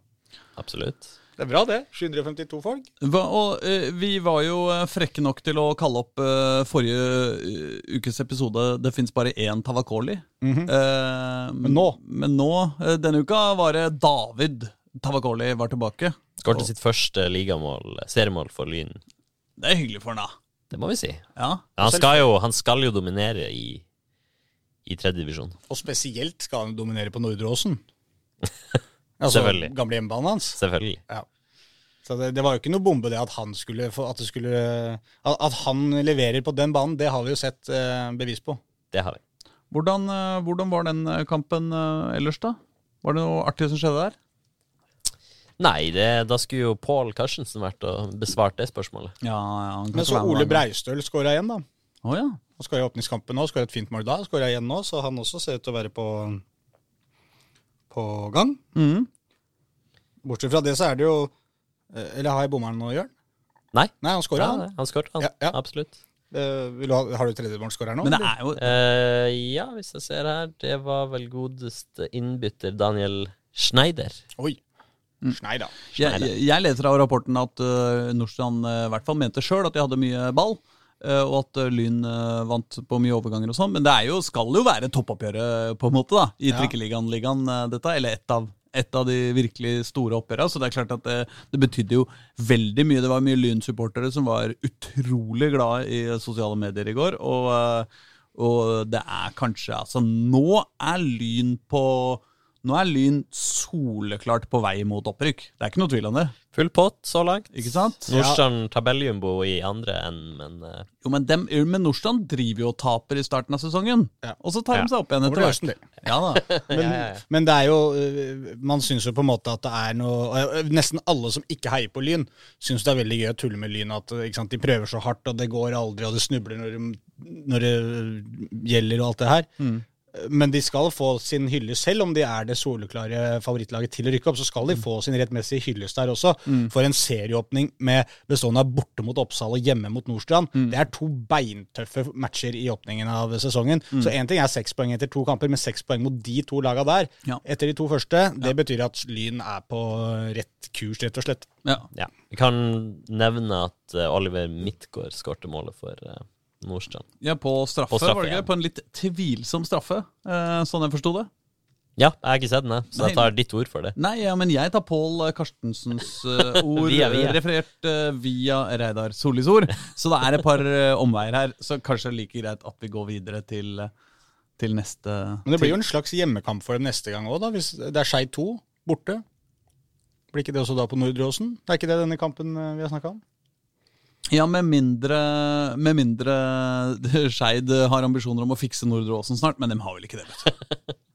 absolutt. Det er bra, det. 752 folk. Hva, og eh, vi var jo eh, frekke nok til å kalle opp eh, forrige eh, ukes episode 'Det fins bare én Tavakoli'. Mhm. Eh, Men nå? Men nå, eh, denne uka, var det David Tavakoli var tilbake. Skårte sitt første ligamål, seriemål for Lyn. Det er hyggelig for han, da. Det må vi si. Ja. Ja, han, skal jo, han skal jo dominere i, i tredje divisjon. Og spesielt skal han dominere på Nordre Åsen. altså Selvfølgelig. gamle hjemmebanen hans. Selvfølgelig. Så det, det var jo ikke noe bombe det at han skulle, få- at det skulle at, at han leverer på den banen, det har vi jo sett eh, bevis på. Det har vi. Hvordan, eh, hvordan var den eh, kampen eh, ellers, da? Var det noe artig som skjedde der? Nei, det, da skulle jo Pål Karstensen vært og besvart det spørsmålet. Ja, ja han kan Men så være Ole. Breistøl skåra igjen, da. Å ja. Han skåra i åpningskampen nå, skåra et fint mål da. Skåra igjen nå, så han også ser ut til å være på, på gang. Mm. Bortsett fra det, så er det jo eh, Eller har jeg bomma nå, Jørn? Nei. Nei, han skåra, Ja, han. han skåret, han. Ja, ja. Absolutt. Uh, vil du ha, har du tredjemålsskårer nå? Men det er jo Uh, ja, hvis jeg ser her, det var vel godeste innbytter Daniel Schneider. Oi. Mm. Schneider. Jeg, jeg, jeg leser av rapporten at uh, Nordstrand i hvert fall mente sjøl at de hadde mye ball. Eh, og at eh, Lyn eh, vant på mye overganger og sånn. Men det jo, skal jo være toppoppgjøret på en måte da, i Ja. Trikkeligaen, ligaen, eh, dette. Eller ett av, et av de virkelig store oppgjørene. Så det er klart at det, det betydde jo veldig mye. Det var mye Lyn-supportere som var utrolig glad i sosiale medier i går. Og, og det er kanskje Altså, nå er Lyn på Nå er Lyn soleklart på vei mot opprykk. Det er ikke noe tvil om det. Full pott så langt. Ikke sant? Nordstrand tabelljumbo i andre enden, men uh... Jo, men, dem, men Nordstrand driver jo og taper i starten av sesongen. Ja. Og så tar Ja. de seg opp igjen etter hvert. Ja da. Men, Ja, ja, ja. men det er jo øh, Man syns jo på en måte at det er noe øh, Nesten alle som ikke heier på Lyn, syns det er veldig gøy å tulle med Lyn. At ikke sant, de prøver så hardt, og det går aldri, og det snubler når det, når det gjelder, og alt det her. Mm. Men de skal få sin hyllest, selv om de er det soleklare favorittlaget til å rykke opp. Så skal Mm. de få sin rettmessige hyllest der også. For en serieåpning med bestående av borte mot Oppsal og hjemme mot Nordstrand. Mm. Det er to beintøffe matcher i åpningen av sesongen. Mm. Så én ting er seks poeng etter to kamper, men seks poeng mot de to laga der Ja. etter de to første, det betyr at Lyn er på rett kurs, rett og slett. Ja. ja. Jeg kan nevne at eh, Oliver Midtgaard skårte målet for eh, Nordstrand. ja, på straffe, På straffe, var det ikke? ja. På en litt tvilsom straffe, eh, sånn jeg forsto det. Ja, jeg har ikke sett den, jeg, så Nei. jeg tar ditt ord for det. Nei, ja, men jeg tar Pål Karstensens uh, ord Via, via. referert uh, via Reidar Sollis ord. Så det er et par uh, omveier her, så kanskje det er like greit at vi går videre til, til neste Men det blir jo en slags hjemmekamp for dem neste gang òg. Hvis det er Skeid 2 borte. Blir ikke det også da på Nordre Åsen? Det er ikke det denne kampen vi har snakka om? Ja, med mindre, med mindre Skeid har ambisjoner om å fikse Nordre Åsen snart, men de har vel ikke det, vet du.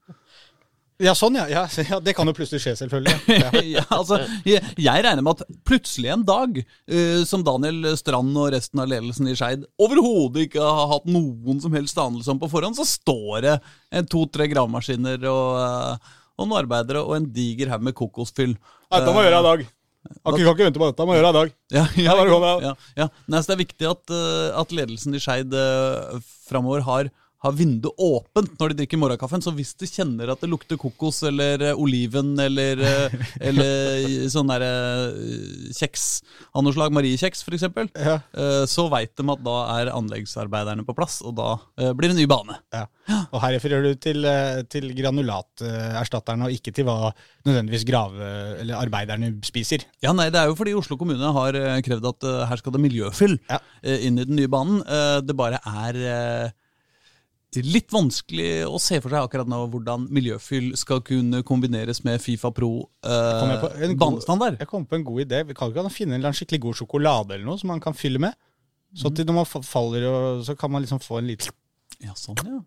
Ja, sånn, ja. ja. ja det kan jo plutselig skje, selvfølgelig. Ja. ja, altså, jeg, jeg regner med at plutselig en dag, uh, som Daniel Strand og resten av ledelsen i Skeid overhodet ikke har hatt noen som helst anelse om på forhånd, så står det en to-tre gravemaskiner og, uh, og noen arbeidere og en diger haug med kokosfyll. Dette må jeg gjøre i dag. Kan kan ikke vente på dette, må gjøre det i dag. Ja, ja, ja. ja, ja. Nei, så det er viktig at, eh, at ledelsen i Skeid uh, framover har, har vinduet åpent når de drikker morgenkaffen. Så hvis du kjenner at det lukter kokos eller eh, oliven eller, eh, eller sånn derre eh, kjeks av noe slag, Mariekjeks f.eks., Ja. så veit de at da er anleggsarbeiderne på plass, og da eh, blir det ny bane. Ja. Og her refererer du til, eh, til granulaterstatterne, og ikke til hva nødvendigvis grave- eller arbeiderne spiser. Ja, nei, Det er jo fordi Oslo kommune har eh, krevd at eh, her skal det miljøfyll Ja. eh, inn i den nye banen. Eh, det bare er eh, litt vanskelig å se for seg akkurat nå hvordan miljøfyll skal kunne kombineres med Fifa Pro jeg eh, god- banestandard. Jeg kom på en god idé. Vi kan ikke finne en skikkelig god sjokolade eller noe som man kan fylle med. Så til når man faller, så kan man liksom få en liten Ja, sånn, ja.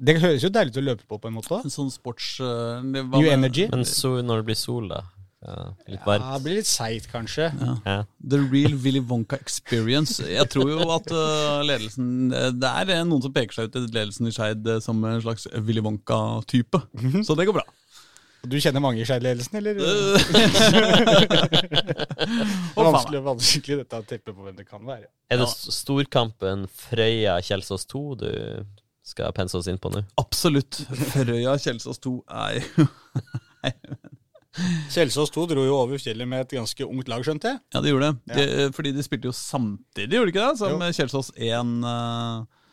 Det høres jo deilig ut å løpe på, på en måte. En sånn sports... eh, New Energy. Men så, når det blir sol, da? Ja, litt Ja, det blir litt seigt, kanskje. Ja. The real Willy Wonka experience. Jeg tror jo at uh, ledelsen eh, Det er eh, noen som peker seg ut i ledelsen i Skeid som en slags Willy Wonka-type. Mhm. Så det går bra. Du kjenner mange i Skeid-ledelsen, eller? Faen meg. vanskelig, vanskelig dette å teppe på hvem det kan være. Er det storkampen Frøya-Kjelsås 2 du skal pense oss inn på nå? Absolutt. Frøya Kjelsås 2 er jo Kjelsås 2 dro jo over fjellet med et ganske ungt lag, skjønte jeg. Ja, de gjorde det. De, fordi de spilte jo samtidig, gjorde de ikke det? Som Jo. Kjelsås 1 eh,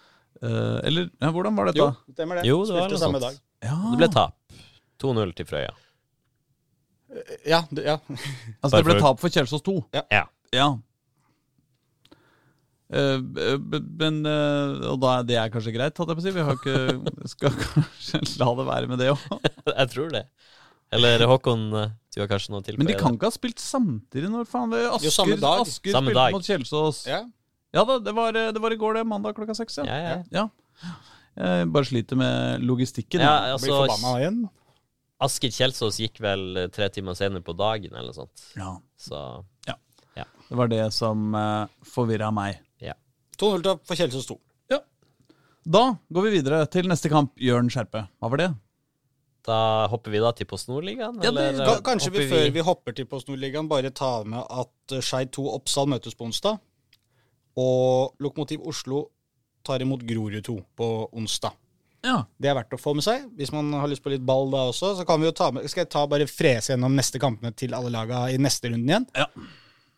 eh, Eller ja, hvordan var dette? Jo, stemmer det. Jo, det var Spilte samme sånt. dag. Ja. Det ble tap. 2-0 til Frøya. Ja, det, ja. Altså, det ble tap for Kjelsås 2. Ja. Ja. Eh, b- men uh, Og da, det er kanskje greit, hadde jeg på å si. Vi har ikke, skal kanskje la det være med det òg. Jeg tror det. Eller Håkon, eh, du har kanskje noe til? Men de kan ikke ha spilt samtidig. Når faen det Asker, Jo, samme dag. Asker Samme spilte dag. mot Kjelsås. Ja, ja. da, det var, det var i går, det. Mandag klokka seks. Ja. Ja, ja. Ja. Jeg bare sliter med logistikken. ja Blir forbanna altså, igjen. Asker Kjelsås gikk vel eh, tre timer senere på dagen, eller noe sånt. Ja. Så Det var det som uh, forvirra meg. 2-0-tap for Kjelsås 2. Ja. Da går vi videre til neste kamp. Jørn Skjerpe. Hva var det? Da hopper vi da til Post Nord-ligaen? Ja, Ka- Kanskje vi før vi hopper til Post Nord-ligaen, bare tar med at eh, Skeid 2 Oppsal møtes på onsdag. Og Lokomotiv Oslo tar imot Grorud 2 på onsdag. Ja. Det er verdt å få med seg. Hvis man har lyst på litt ball da også, så kan vi jo ta med Skal jeg ta bare frese gjennom neste kampene til alle laga i neste runden igjen? Ja.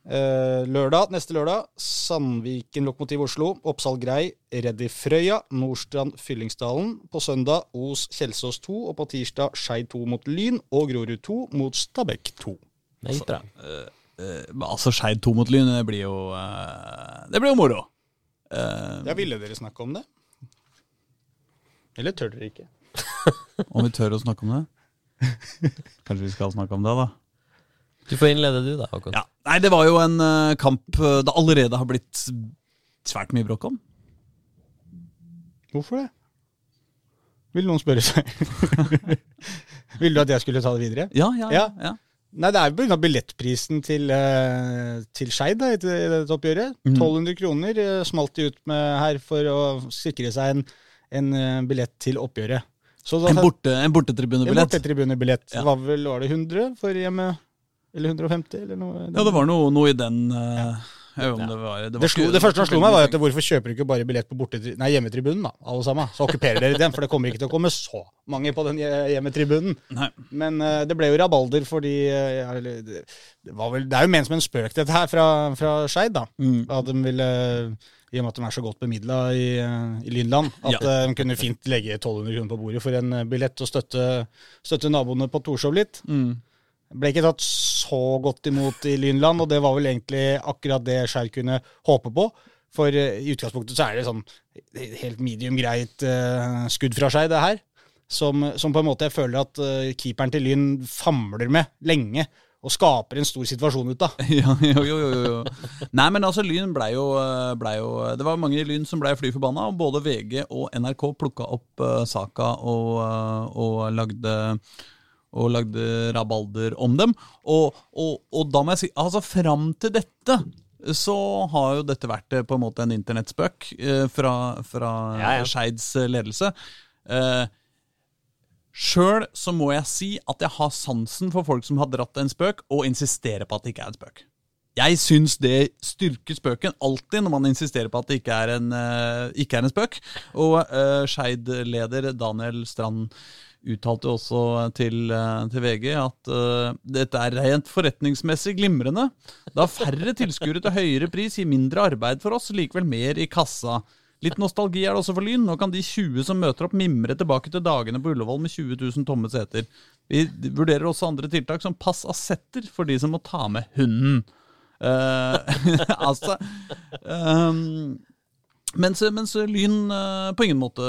Eh, lørdag, Neste lørdag Sandviken Lokomotiv Oslo, Oppsal Grei, Reddy Frøya, Nordstrand Fyllingsdalen. På søndag Os Kjelsås 2, og på tirsdag Skeid 2 mot Lyn og Grorud 2 mot Stabekk 2. Meget bra. Eh, altså Skeid 2 mot Lyn, det blir jo uh, Det blir jo moro. Eh, Ja, Ville dere snakke om det? Eller tør dere ikke? om vi tør å snakke om det? Kanskje vi skal snakke om det, da? Du får innlede du, da, Håkon. Ja. Nei, det var jo en uh, kamp eh, det allerede har blitt svært mye bråk om. Hvorfor det? Vil noen spørre seg? Ville du at jeg skulle ta det videre? Ja, ja, Ja. ja. Nei, det er jo pga. billettprisen til, uh, til Skeid da, i dette oppgjøret. 1200 kroner smalt de ut med her for å sikre seg en, en billett til oppgjøret. Så da, En, borte, en en bortetribunebillett. bortetribunebillett. Ja. Var vel, var det 100 for hjemme? Eller 150, eller noe? Ja, det var noe, noe i den eh, Ja. om det var Det, var Det, slo, ikke- det første som slo meg, var at hvorfor kjøper du ikke bare billett på bortetri- nei, hjemmetribunen, da, alle sammen? Så okkuperer dere den, for det kommer ikke til å komme så mange på den hje- hjemmetribunen. Nei. Men uh, det ble jo rabalder fordi uh, det, vel, det er jo ment som en spøk, dette her, fra, fra Skeid, da. Mm. At de ville i og med at de er så godt bemidla i, i Lynland, at Ja. de kunne fint legge 1200 kroner på bordet for en billett og støtte, støtte naboene på Torshov litt. Mm. Ble ikke tatt så godt imot i Lynland, og det var vel egentlig akkurat det Skeid kunne håpe på. For eh, i utgangspunktet så er det sånn helt medium greit eh, skudd fra seg det her. Som, som på en måte jeg føler at eh, keeperen til Lyn famler med lenge, og skaper en stor situasjon ut av. Jo, jo, jo, jo. Nei, men altså, Lyn blei jo, ble jo Det var mange i Lyn som blei fly forbanna, og både VG og NRK plukka opp uh, saka og, og lagde og lagde rabalder om dem. Og, og, og da må jeg si Altså, fram til dette så har jo dette vært eh, på en måte en internettspøk eh, fra, fra Ja, ja. Skeids ledelse. Eh, Sjøl så må jeg si at jeg har sansen for folk som har dratt en spøk, og insisterer på at det ikke er en spøk. Jeg syns det styrker spøken alltid når man insisterer på at det ikke er en, eh, ikke er en spøk. Og uh, Skeid-leder Daniel Strand uttalte også til, eh, til VG at uh, dette er rent forretningsmessig glimrende. Da færre tilskuere til høyere pris gir mindre arbeid for oss, likevel mer i kassa. Litt nostalgi er det også for Lyn. Nå kan de 20 som møter opp, mimre tilbake til dagene på Ullevål med 20 000 tomme seter. Vi vurderer også andre tiltak som pass assetter for de som må ta med hunden. Uh, altså um, mens, mens Lyn uh, på ingen måte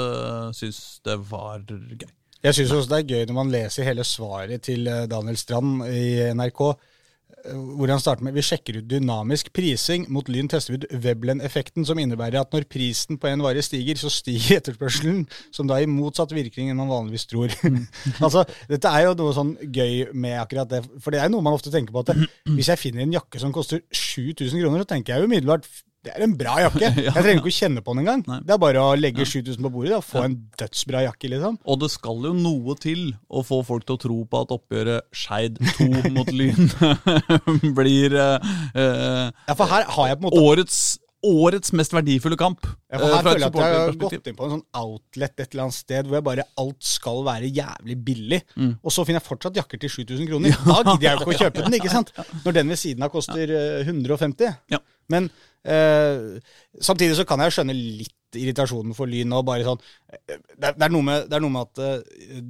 syns det var gøy. Jeg syns også det er gøy når man leser hele svaret til eh, Daniel Strand i NRK, eh, hvor han starter med vi sjekker ut dynamisk prising. Mot Lyn tester vi ut Veblen-effekten, som innebærer at når prisen på en vare stiger, så stiger etterspørselen, som da gir motsatt virkning enn man vanligvis tror. altså, Dette er jo noe sånn gøy med akkurat det, for det er noe man ofte tenker på at hvis jeg finner en jakke som koster 7000 kroner, så tenker jeg jo umiddelbart det er en bra jakke. Jeg trenger ikke å kjenne på den engang. Nei. Det er bare å legge 7000 på bordet og få en dødsbra jakke, liksom. Og det skal jo noe til å få folk til å tro på at oppgjøret Skeid 2 mot Lyn blir eh, eh, Ja, for her har jeg på en måte årets, årets mest verdifulle kamp. ja, for eh, her føler jeg at jeg har gått inn på en sånn outlet et eller annet sted hvor jeg bare alt skal være jævlig billig. Mm. Og så finner jeg fortsatt jakker til 7000 kroner. Da gidder jeg jo ikke å kjøpe den, ikke sant? Når den ved siden av koster eh, 150. Ja. Men eh, samtidig så kan jeg skjønne litt irritasjonen for Lyn og bare sånn eh, det, er, det, er noe med, det er noe med at eh,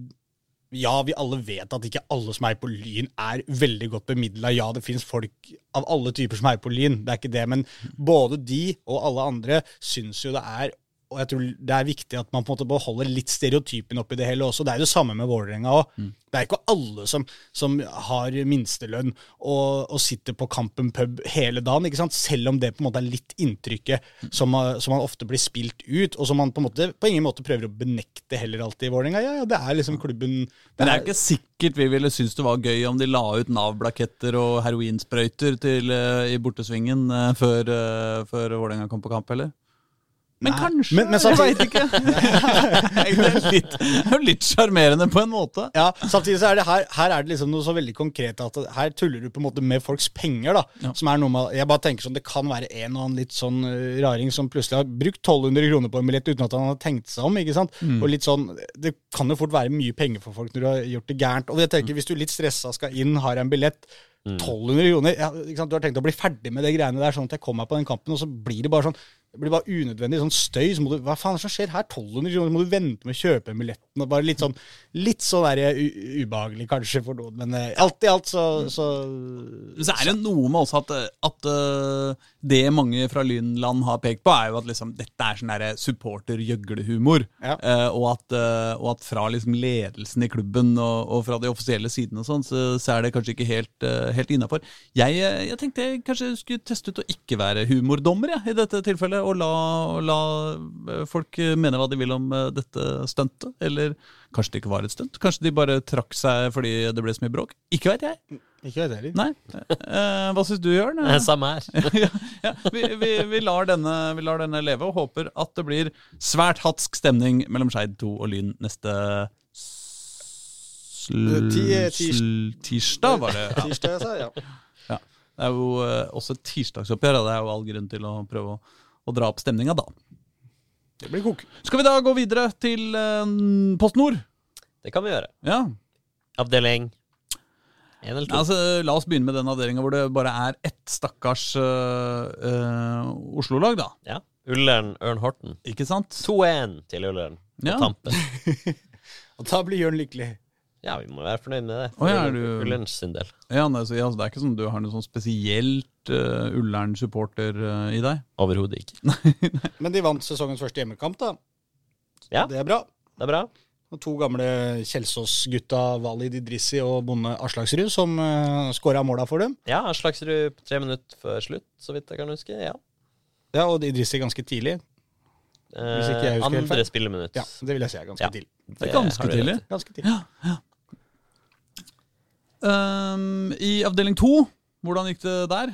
ja, vi alle vet at ikke alle som er på Lyn, er veldig godt bemidla. Ja, det finnes folk av alle typer som er på Lyn, det er ikke det. Men både de og alle andre syns jo det er og jeg tror det er viktig at man på en måte beholder litt stereotypen oppi det hele også. Det er jo det samme med Vålerenga òg. Det er ikke alle som, som har minstelønn og, og sitter på Kampen pub hele dagen, ikke sant? selv om det på en måte er litt inntrykket som, uh, som man ofte blir spilt ut, og som man på en måte på ingen måte prøver å benekte heller alltid i Vålerenga. Ja, ja, det er liksom klubben Men det er ikke sikkert vi ville synes det var gøy om de la ut Nav-blaketter og heroinsprøyter til, eh, i bortesvingen eh, før, uh, før Vålerenga kom på kamp, heller. Men Nei, kanskje? men- men jeg samtidig- veit ikke. det er litt- er sjarmerende på en måte. Ja, samtidig så er det her, her er det liksom noe så veldig konkret at her tuller du på en måte med folks penger. da Ja. Som er noe med, Jeg bare tenker sånn, Det kan være en og annen litt sånn uh, raring som plutselig har brukt 1200 kroner på en billett uten at han har tenkt seg om. ikke sant? Mm. Og litt sånn, Det kan jo fort være mye penger for folk når du har gjort det gærent. Og jeg tenker, Hvis du litt stressa skal inn, har en billett 1200 kroner ja, ikke sant? Du har tenkt å bli ferdig med det greiene der, sånn at jeg kommer meg på den kampen, og så blir det bare sånn det blir bare unødvendig sånn støy. Så må du, hva faen er det som skjer her? 1200 kroner, må du vente med å kjøpe billetten. Bare litt sånn litt sånn der, u ubehagelig kanskje for noen, men uh, alt i alt så, så Men så er det noe med også at, at uh, det mange fra Lynland har pekt på, er jo at liksom, dette er sånn supporter-gjøglehumor. Ja. Uh, og, at, og at fra liksom ledelsen i klubben og, og fra de offisielle sidene og sånn, så, så er det kanskje ikke helt, helt innafor. Jeg, eh, jeg tenkte jeg kanskje skulle teste ut å ikke være humordommer ja, i dette tilfellet, og la, la eh, folk mene hva de vil om eh, dette stuntet. Eller kanskje det ikke var et stunt. Kanskje de bare trakk seg fordi det ble så mye bråk. Ikke veit jeg. Ikke vet jeg heller. Nei. Eh, hva syns du, Jørn? Eh, Samme her. ja, ja, vi, vi, vi, lar denne, vi lar denne leve og håper at det blir svært hatsk stemning mellom Skeid 2 og Lyn neste eh, tirsdag, var det. Ja. Tirsdag, jeg sa, ja. Det er jo eh, også et tirsdagsoppgjør, og det er jo all grunn til å prøve å, å dra opp stemninga da. Det blir kok. Skal vi da gå videre til uh, Post Nord? Det kan vi gjøre. Ja. Avdeling én eller to. Altså, la oss begynne med den avdelinga hvor det bare er ett stakkars eh, eh, Oslo-lag, da. Ja. Ullern Ørn Horten. Ikke sant? 2-1 til Ullern på Ja. tampen. Og da blir Jørn lykkelig. Ja, vi må være fornøyd med det. Å, ja, er du- Ullerns sin del. Ja, nei, så, ja, så Det er ikke sånn du har noe sånn spesielt uh, Ullern-supporter uh, i deg? Overhodet ikke. Men de vant sesongens første hjemmekamp, da. Ja, Det er bra. det er bra. Og to gamle Kjelsås-gutta, Walid Idrissi og bonde Aslaksrud, som uh, skåra måla for dem. Ja, Aslaksrud tre minutter før slutt, så vidt jeg kan huske. Ja. Ja, Og Idrissi ganske tidlig. Hvis ikke jeg Eh, husker helt feil. andre spilleminutt. Ja, Det vil jeg si er ganske Ja. tidlig. Det er ganske tidlig. Ganske tidlig. Ja, i. Um, I avdeling to, hvordan gikk det der?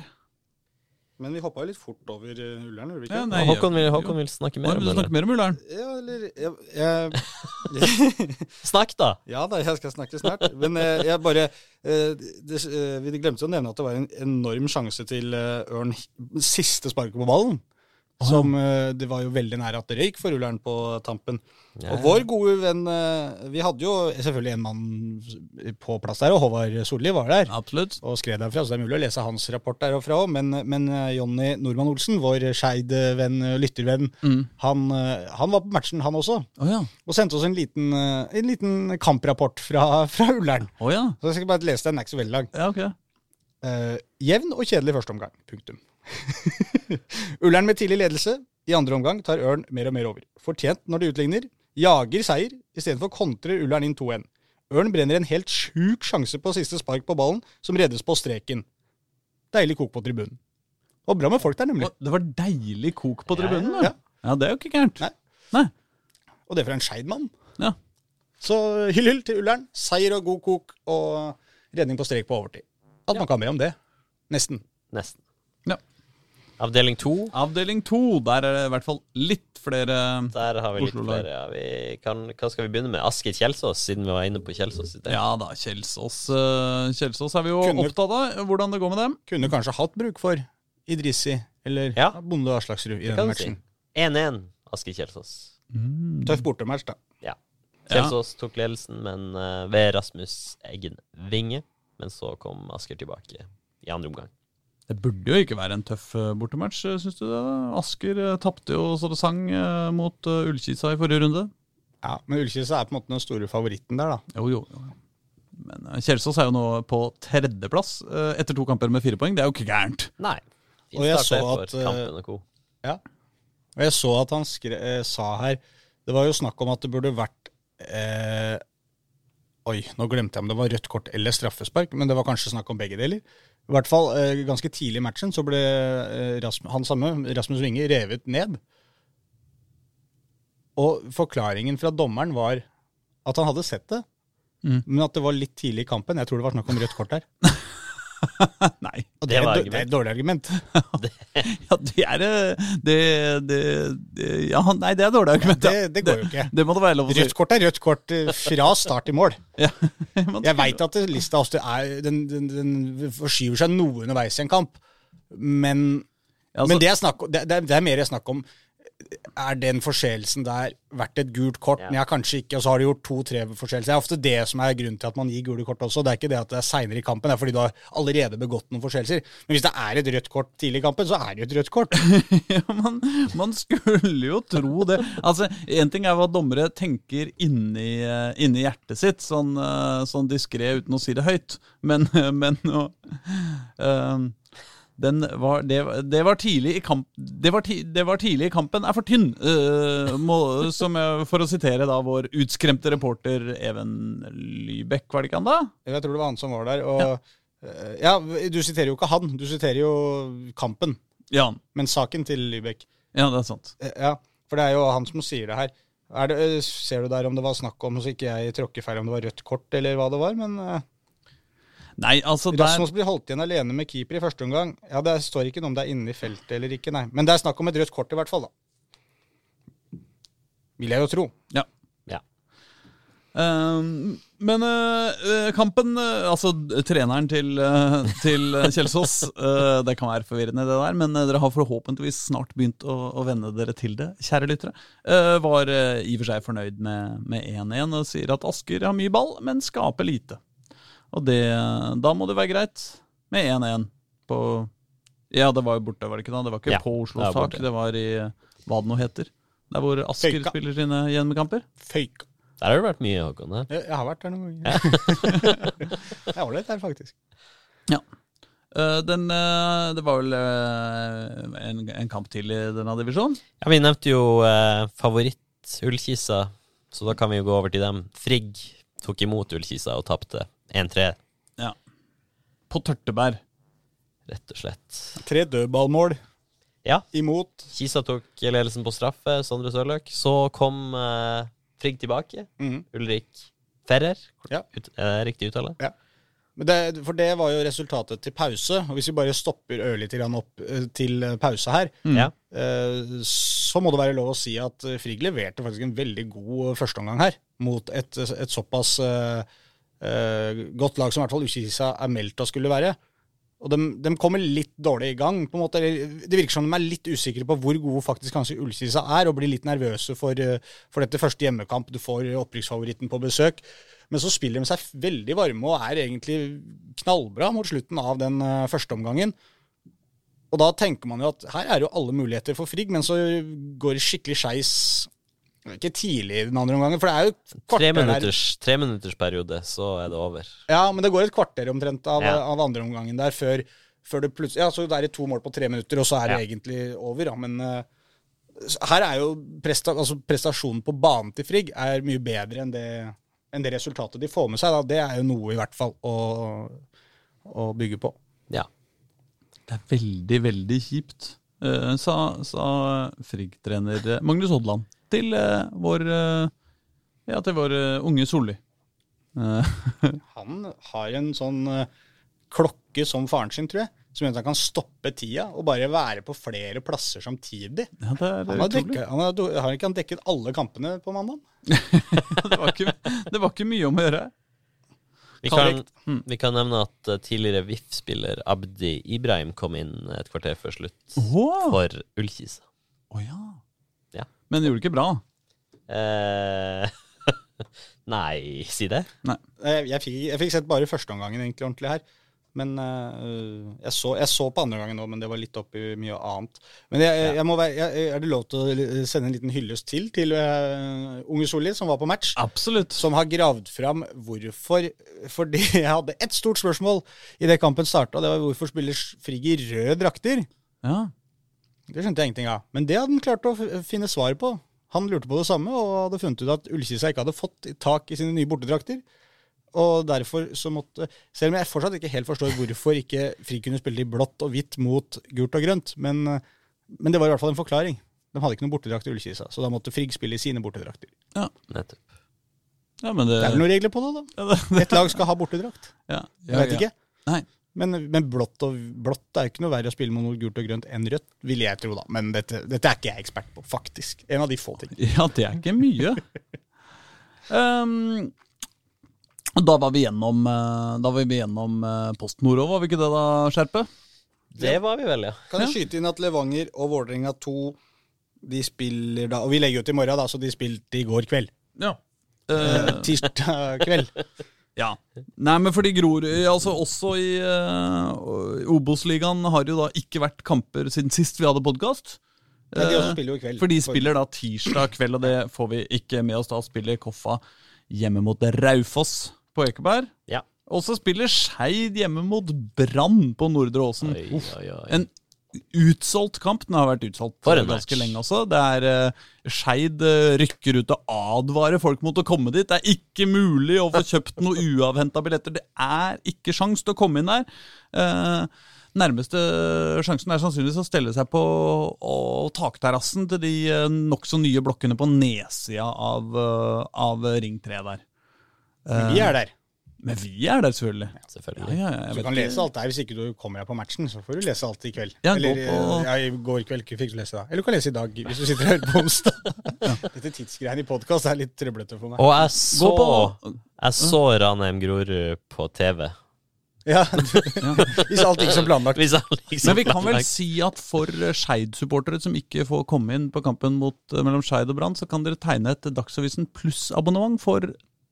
Men vi hoppa jo litt fort over uh, Ullern, gjorde vi Ja, ikke? nei. Håkon vil, Håkon vil snakke mer vil om snakke mer om Ullern. Ja, eller jeg, jeg, Snakk, da! Ja da, jeg skal snakke snart. Men eh, jeg bare eh, det, eh, Vi glemte å nevne at det var en enorm sjanse til eh, Ørn siste sparket på ballen. Som uh, Det var jo veldig nære at det røyk for Ullern på tampen. Ja, Og vår gode venn uh, Vi hadde jo selvfølgelig en mann på plass der, og Håvard Solli var der. Absolutt. Og skrev derfra, så det er mulig å lese hans rapport derfra òg. Men, men uh, Jonny Normann Olsen, vår Skeid-venn, lyttervenn, Mm. han, han var på matchen, han også. Oh, ja. Og sendte oss en liten, en liten kamprapport fra, fra Ullern. Oh, ja. Så jeg skal bare lese den, den er ikke så veldig lang. Ja, okay. Jevn og kjedelig første omgang. Punktum. Ullern med tidlig ledelse. I andre omgang tar Ørn mer og mer over. Fortjent når de utligner. Jager seier. Istedenfor kontrer Ullern inn 2-1. Ørn brenner en helt sjuk sjanse på siste spark på ballen, som reddes på streken. Deilig kok på tribunen. Og bra med folk der, nemlig. Det var deilig kok på tribunen. ja. da. Ja, det er jo ikke gærent. Nei. Nei. Og det fra en Skeid-mann. Ja. Så hyll, hyll til Ullern. Seier og god kok og redning på strek på overtid. At man kan be om det. Nesten. Nesten. Ja. Avdeling to. Avdeling to, der er det i hvert fall litt flere Der har vi litt flere. Ja, vi kan, hva skal vi begynne med? Asker Kjelsås, siden vi var inne på Kjelsås. i. Ja da, Kjelsås eh, Kjelsås er vi jo Kunne- opptatt av. Hvordan det går med dem. Kunne kanskje hatt bruk for Idrissi eller Ja. Bonde Aslaksrud i Det denne si. matchen. 1-1 Asker Kjelsås. Tøff bortematch, da. Ja. Kjelsås tok ledelsen, men eh, ved Rasmus Eggen Vinge. Men så kom Asker tilbake i andre omgang. Det burde jo ikke være en tøff eh, bortematch, syns du det? Asker uh, tapte jo så det sang eh, mot Ullkisa i forrige runde. Ja, Men Ullkisa er på en måte den store favoritten der, da. Jo, jo. jo. Men eh, Kjelsås er jo nå på tredjeplass eh, etter to kamper med fire poeng. Det er jo ikke gærent. Nei. Fin Og jeg så at, eh, kampen og co. Og jeg så at han skre, eh, sa her Det var jo snakk om at det burde vært eh, Oi, nå glemte jeg om det var rødt kort eller straffespark, men det var kanskje snakk om begge deler. I hvert fall eh, ganske tidlig i matchen så ble eh, Rasmus, han samme, Rasmus Winge, revet ned. Og forklaringen fra dommeren var at han hadde sett det, Mm. men at det var litt tidlig i kampen. Jeg tror det var snakk om rødt kort der. Nei. Og Det det, var et- dårlig argument. Ja, det er eh, det, det, det Ja, nei, det er et dårlig argument. ja. Det, det går jo ikke. Det må det være lov å si. Rødt kort er rødt kort eh, fra start til mål. Ja. Jeg veit at lista ofte er Den, den, den forskyver seg noe underveis i en kamp, men, Altså- men det, er snakk, det er mer snakk om Er den forseelsen der verdt et gult kort? Ja. har kanskje ikke. Og så har du gjort to-tre forseelser. Det er ofte det som er grunnen til at man gir gule kort også. Det er ikke det at det er seinere i kampen, det er fordi du har allerede begått noen forseelser. Men hvis det er et rødt kort tidlig i kampen, så er det jo et rødt kort. ja, man, man skulle jo tro det. Altså, Én ting er hva dommere tenker inni, eh, inni hjertet sitt, sånn, eh, sånn diskré uten å si det høyt, men, men og, eh, den var, det, det, var tidlig i kamp, det, var ti, det var tidlig i kampen er for tynn, uh, må, som jeg, for å sitere da vår utskremte reporter Even Lybekk, var det ikke han da? Jeg tror det var han som var der. Og eh, ja, du siterer jo ikke han, du siterer jo kampen. Ja, Men saken til Lybekk. ja det er sant. Eh, Ja, for det er jo han som sier det her. Er det, ser du der om det var snakk om, så ikke jeg tråkker feil, om det var rødt kort eller hva det var, men Nei, altså der, Rasmus blir holdt igjen alene med keeper i første omgang. Ja, Det står ikke noe om det er inne i feltet eller ikke, nei. Men det er snakk om et rødt kort i hvert fall, da. Vil jeg jo tro. Ja. Ja. Um, men eh, eh, kampen uh, Altså, treneren til, uh, til Kjelsås eh, Det kan være forvirrende, det der, men dere har forhåpentligvis snart begynt å, å venne dere til det, kjære lyttere. Eh, var i og for seg fornøyd med med 1-1 og sier at Asker har mye ball, men skaper lite. Og det, da må det være greit med 1-1 på Ja, det var jo borte, var det ikke da? Det var ikke Ja, på det Oslos tak, det var i hva det nå heter. Der hvor Asker Føyka. spiller sine hjemmekamper. Føyka. Der har det vært mye, Håkon. her. Jeg, jeg har vært der noen ganger. det var litt der, faktisk. Ja. den, eh, det var vel eh, en, en kamp til i denne divisjonen. Ja, Vi nevnte jo eh, favoritt Ullkisa, så da kan vi jo gå over til dem. Frigg tok imot Ullkisa og tapte 1-3, Ja. På Tørtebær. rett og slett. Tre dødballmål Ja, imot. Kisa tok ledelsen på straffe, Sondre Sørløk. Så kom eh, Frigg tilbake. Mm. Ulrik Ferrer, Ja. ut, eh, riktig uttale. Men det, for det var jo resultatet til pause. Og hvis vi bare stopper ørlite grann opp eh, til pause her, Mm. Ja. eh, så må det være lov å si at eh, Frigg leverte faktisk en veldig god førsteomgang her. Mot et, et såpass eh, eh, godt lag som i hvert fall Ukkisa er meldt å skulle være. Og de, de kommer litt dårlig i gang. på en måte. Det virker som de er litt usikre på hvor gode faktisk kanskje Ullkisa er, og blir litt nervøse for, eh, for dette første hjemmekamp. Du får opprykksfavoritten på besøk. Men så spiller de seg veldig varme og er egentlig knallbra mot slutten av den eh, første omgangen. Og da tenker man jo at her er jo alle muligheter for Frigg, men så går det skikkelig skeis ikke tidlig den andre omgangen, for det er jo et Tre minutters, der. tre minutters periode, så er det over. Ja, men det går et kvarter omtrent av, Ja. av andre omgangen der før, før det plutselig Ja, så det er to mål på tre minutter, og så er det Ja. egentlig over, ja. Men uh, her er jo presta, altså prestasjonen på banen til Frigg er mye bedre enn det, enn det resultatet de får med seg. Da. Det er jo noe, i hvert fall, å, å bygge på. Ja. Det er veldig, veldig kjipt, uh, sa, sa Frigg-trener eh, Magnus Odland til eh, vår eh, Ja, til vår eh, unge Solli. Han har en sånn klokke som faren sin, tror jeg, som gjør at han kan stoppe tida og bare være på flere plasser samtidig. ja, det er Han har, dekket, han har, har ikke han dekket alle kampene på mandag? det, var ikke, det var ikke mye om å gjøre. Vi kan, Mm. vi kan nevne at tidligere VIF-spiller Abdi Ibrahim kom inn et kvarter før slutt oh. for Ullkisa. ja. Ja. Men gjorde det ikke bra. Eh, nei, si det. Jeg, jeg, fikk, jeg fikk sett bare førsteomgangen egentlig ordentlig her. Men eh, jeg, så, jeg så på andre gangen òg, men det var litt oppi mye annet. Men jeg, jeg, jeg må være, jeg, er det lov til å sende en liten hyllest til til uh, unge Solli, som var på match? Absolutt. Som har gravd fram hvorfor Fordi jeg hadde ett stort spørsmål i det kampen starta. Det var hvorfor spiller Frigg i røde drakter? Ja. Det skjønte jeg ingenting av. Men det hadde han klart å finne svar på. Han lurte på det samme, og hadde funnet ut at Ullkisa ikke hadde fått tak i sine nye bortedrakter. Og derfor så måtte Selv om jeg fortsatt ikke helt forstår hvorfor ikke Frigg kunne spille i blått og hvitt mot gult og grønt, men, men det var i hvert fall en forklaring. De hadde ikke noen bortedrakt i Ullkisa, så da måtte Frigg spille i sine bortedrakter. Nettopp. ja, men det, Det er vel noen regler på det, da. ja, det, Et lag skal ha bortedrakt. ja, Jeg vet ikke. Nei. Men, men blått, og, blått er jo ikke noe verre å spille mot noe gult og grønt enn rødt, vil jeg tro, da. Men dette, dette er ikke jeg ekspert på, faktisk. En av de få ting. Ja, det er ikke mye. um, da var vi gjennom, eh, da var vi gjennom eh, Post Nord òg, var vi ikke det da, Skjerpe? Det var vi vel, ja. Kan jeg skyte inn at Levanger og Vålerenga 2 de spiller da Og vi legger ut i morgen, da, så de spilte i går kveld. Ja. Eh, tirsdag kveld. Ja. Nei, men fordi Grorud altså Også i uh, Obos-ligaen har det jo da ikke vært kamper siden sist vi hadde podkast. Nei, de også spiller jo i kveld. For de spiller da tirsdag kveld, og det får vi ikke med oss. Da spiller Koffa hjemme mot Raufoss på Ekeberg. Ja. Og så spiller Skeid hjemme mot Brann på Nordre Åsen. En utsolgt kamp. Den har vært utsolgt For ganske lenge også. Det er uh, Skeid eh, rykker ut og advarer folk mot å komme dit. Det er ikke mulig å få kjøpt noe uavhenta billetter. Det er ikke sjans til å komme inn der. Uh, nærmeste sjansen er sannsynligvis å stelle seg på takterrassen til de uh, nokså nye blokkene på nedsida av, av Ring 3 der. Men Vi er der. Men vi er der, selvfølgelig. Ja, Selvfølgelig. ja, ja, jeg Så du vet kan ikke. lese alt der hvis ikke du kommer deg på matchen. Så får du lese alt i kveld. Ja, Eller gå på- ja, i går kveld ikke fikk du lese da. Eller du kan lese i dag hvis du sitter her på onsdag. Dette tidsgreiene i podkast er litt trøblete for meg. Og jeg så, Gå på jeg så Ranheim Grorud på TV. Ja, Hvis alt gikk som planlagt. Men vi kan vel planlagt. si at for Skeid-supportere som ikke får komme inn på kampen mot, eh, mellom Skeid og Brann, så kan dere tegne et Dagsavisen pluss-abonnement for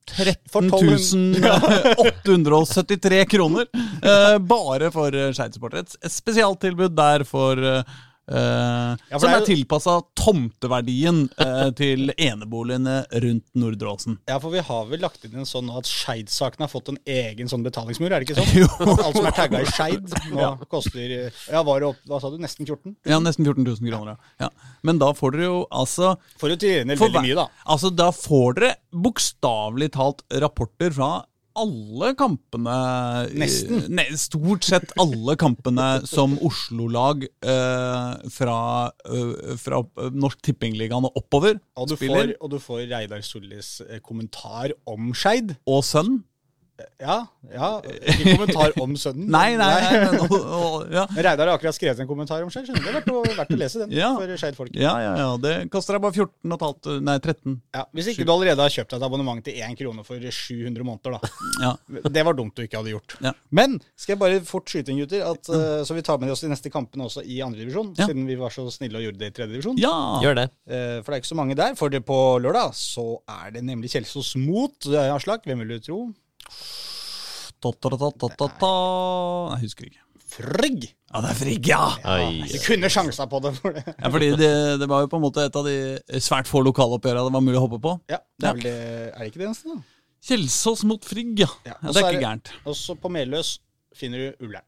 13 873 kroner. Eh, bare for eh, Skeid-supportere. Et- Et spesialtilbud der for eh, ja, Som er jo- tilpassa tomteverdien uh, til eneboligene rundt Nordre Åsen. Ja, for vi har vel lagt inn en sånn at Skeid-saken har fått en egen sånn betalingsmur, er det ikke sånn? Jo. Alt som er tagga i Skeid, nå koster Ja, var det opp, hva sa du, nesten 14? Ja, nesten 14 000 kroner. Ja. Ja. Men da får dere jo altså Får jo til gjengjeld veldig mye, da. Altså, da får dere bokstavelig talt rapporter fra alle kampene Nesten. Ne, stort sett alle kampene som Oslo-lag eh, fra, eh, fra Norsk Tippingligaen og oppover Og du, spiller. får, og du får Reidar Sollis eh, kommentar om Skeid. Og sønn. Ja, ja. Ikke kommentar om sønnen. Nei, nei, nei. Men, og, og, ja. Men Reidar har akkurat skrevet en kommentar om seg. skjønner du? Det er verdt å, verdt å lese den Ja. for Skeid-folk. ja, ja, ja. Det koster deg bare 14 og et halvt Nei, 13. Ja, hvis ikke du allerede har kjøpt deg et abonnement til 1 krone for 700 måneder, da. Ja. Det var dumt du ikke hadde gjort. Ja. Men skal jeg bare fort skyte inn, gutter, at, uh, så vi tar med oss de neste kampene også i andredivisjon, Ja. siden vi var så snille og gjorde det i tredjedivisjon. ja. Gjør det. Uh, For det er ikke så mange der. For det på lørdag så er det nemlig Kjelsås mot eh, Aslak. Hvem vil du tro? Ta, ta, ta, ta, ta, ta. Jeg husker ikke. Frigg! Ja, det er Frigg, ja! Du kunne sjansa på det. for det. ja fordi det, det var jo på en måte et av de svært få lokaloppgjørene det var mulig å hoppe på. Ja, det er, vel det, er det ikke det eneste, da? Kjelsås mot Frigg, ja. Ja, ja det er er ikke gærent. Og så på Meløs finner du Ullern.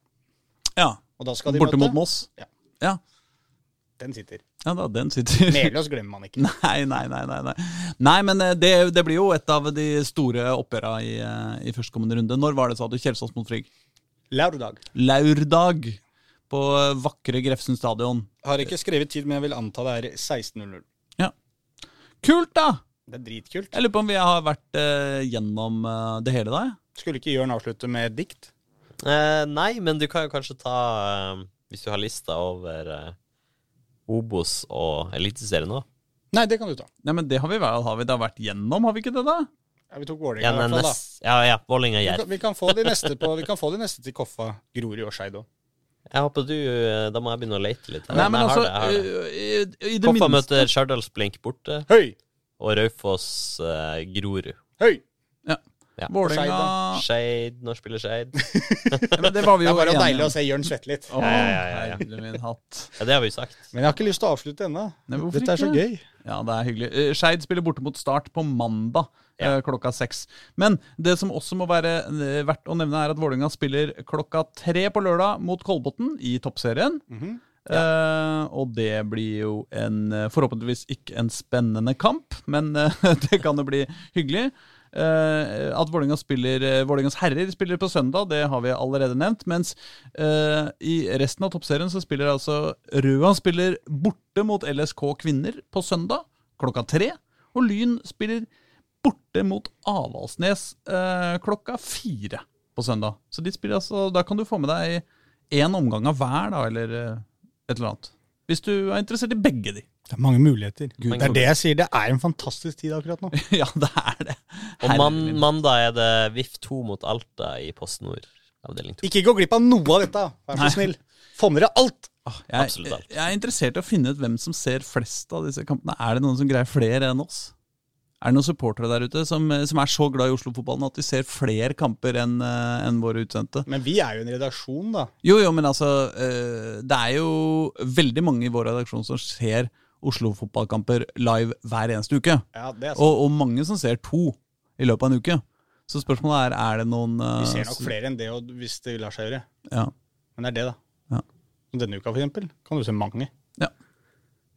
Ja, Og da skal de Borte møte mot Moss. Ja. Ja. Den sitter. ja da, den sitter Melås glemmer man ikke. Nei, nei, nei. Nei, nei. nei men eh, det, det blir jo et av de store oppgjøra i, eh, i førstkommende runde. Når var det, sa du? Kjelsås mot Frigg? Lørdag. Laurdag på eh, vakre Grefsen stadion. Har ikke skrevet tid, men jeg vil anta det er 16.00. Ja. Kult, da! Det er dritkult. Jeg lurer på om vi har vært uh, gjennom uh, det hele, da? Skulle ikke Jørn avslutte med et dikt? Uh, nei, men du kan jo kanskje ta Hvis du har lista over Obos og Eliteserien òg? Nei, det kan du ta. Nei, men Det har vi, vel- har vi da vært gjennom, har vi ikke det? da? Ja, vi tok Ja, Vålerenga i hvert fall, da. ja, ja Vålerenga Jerv. vi, kan få de neste på, vi kan få de neste til Koffa, Grorud og Skeid òg. Jeg håper du eh, Da må jeg begynne å lete litt. her. Nei, men altså det, det. eh, i, i det Koffa minste møter Stjørdalsblink borte, Høy! og Raufoss eh, Grorud. Høy! Ja. Vålerenga Shade. når spiller Skeid? ja, Det var vi Det er bare deilig å se Jørn svette litt. Oh, Ja, ja, ja, ja. min hatt. Ja, det har vi sagt. Men jeg har ikke lyst til å avslutte ennå. Dette ikke? Er så gøy. Ja, det er hyggelig. Eh, Skeid spiller borte mot Start på mandag ja. klokka seks. Men det som også må være eh, verdt å nevne, er at Vålerenga spiller klokka tre på lørdag mot Kolbotn i toppserien. Eh, og det blir jo en eh, forhåpentligvis ikke en spennende kamp, men eh, det kan jo bli hyggelig. Eh, at Vålinga spiller Vålingas herrer spiller på søndag, det har vi allerede nevnt. Mens eh, i resten av toppserien så spiller altså Røa spiller borte mot LSK kvinner på søndag klokka tre. Og Lyn spiller borte mot Avaldsnes eh, klokka fire på søndag. Så de spiller altså, Da kan du få med deg én omgang av hver, da, eller eh, et eller annet. Hvis du er interessert i begge de. Det er mange muligheter. Gud, det er det jeg sier. Det er en fantastisk tid akkurat nå. ja, det er det. Og man, mandag er det VIF 2 mot Alta i Post Nord, avdeling 2. Ikke gå glipp av noe av dette, vær så snill. Få med dere alt! Jeg, Absolutt alt. jeg er interessert i å finne ut hvem som ser flest av disse kampene. Er det noen som greier flere enn oss? Er det noen supportere der ute som, som er så glad i Oslo-fotballen at de ser flere kamper enn en våre utsendte? Men vi er jo en redaksjon, da. Jo, jo, men altså eh, Det er jo veldig mange i vår redaksjon som ser Oslo-fotballkamper live hver eneste uke. Ja, er. Og, og mange som ser to i løpet av en uke. Så spørsmålet er er det noen uh, Vi ser nok flere enn det hvis det lar seg gjøre. Ja. Men det er det, da. Ja. Denne uka, for eksempel, kan du se mange. Ja.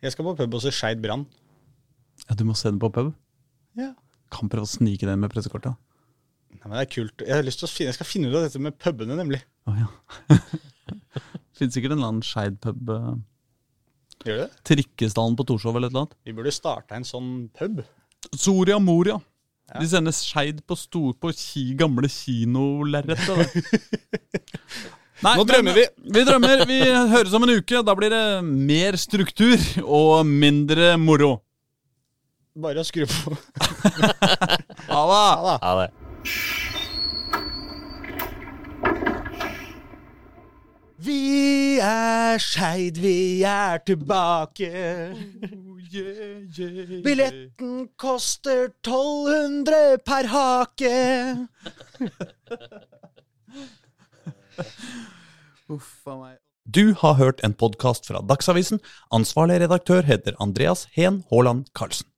Jeg skal på pub og se Skeid Brann. ja, du må se den på pub. Ja. Kan prøve å snike den med pressekortet. Nei, men det er kult. Jeg, har lyst til å finne, jeg skal finne ut av dette med pubene, nemlig. Oh, ja. Finnes sikkert en eller annen Skeid pub. eh, Gjør det? Trikkestallen på Torshov eller et eller annet. Vi burde starta en sånn pub. Soria Moria. De sender Skeid på, stor, på ki, gamle kinolerretet. Nei, Nå drømmer vi. Vi drømmer. Vi høres om en uke. Da blir det mer struktur og mindre moro. Bare å skru på. Ha det! Ha. Ja, det. Vi er Skeid, vi er tilbake. Billetten koster 1200 per hake. Uff a meg. Du har hørt en podkast fra Dagsavisen. Ansvarlig redaktør heter Andreas Heen Haaland Karlsen.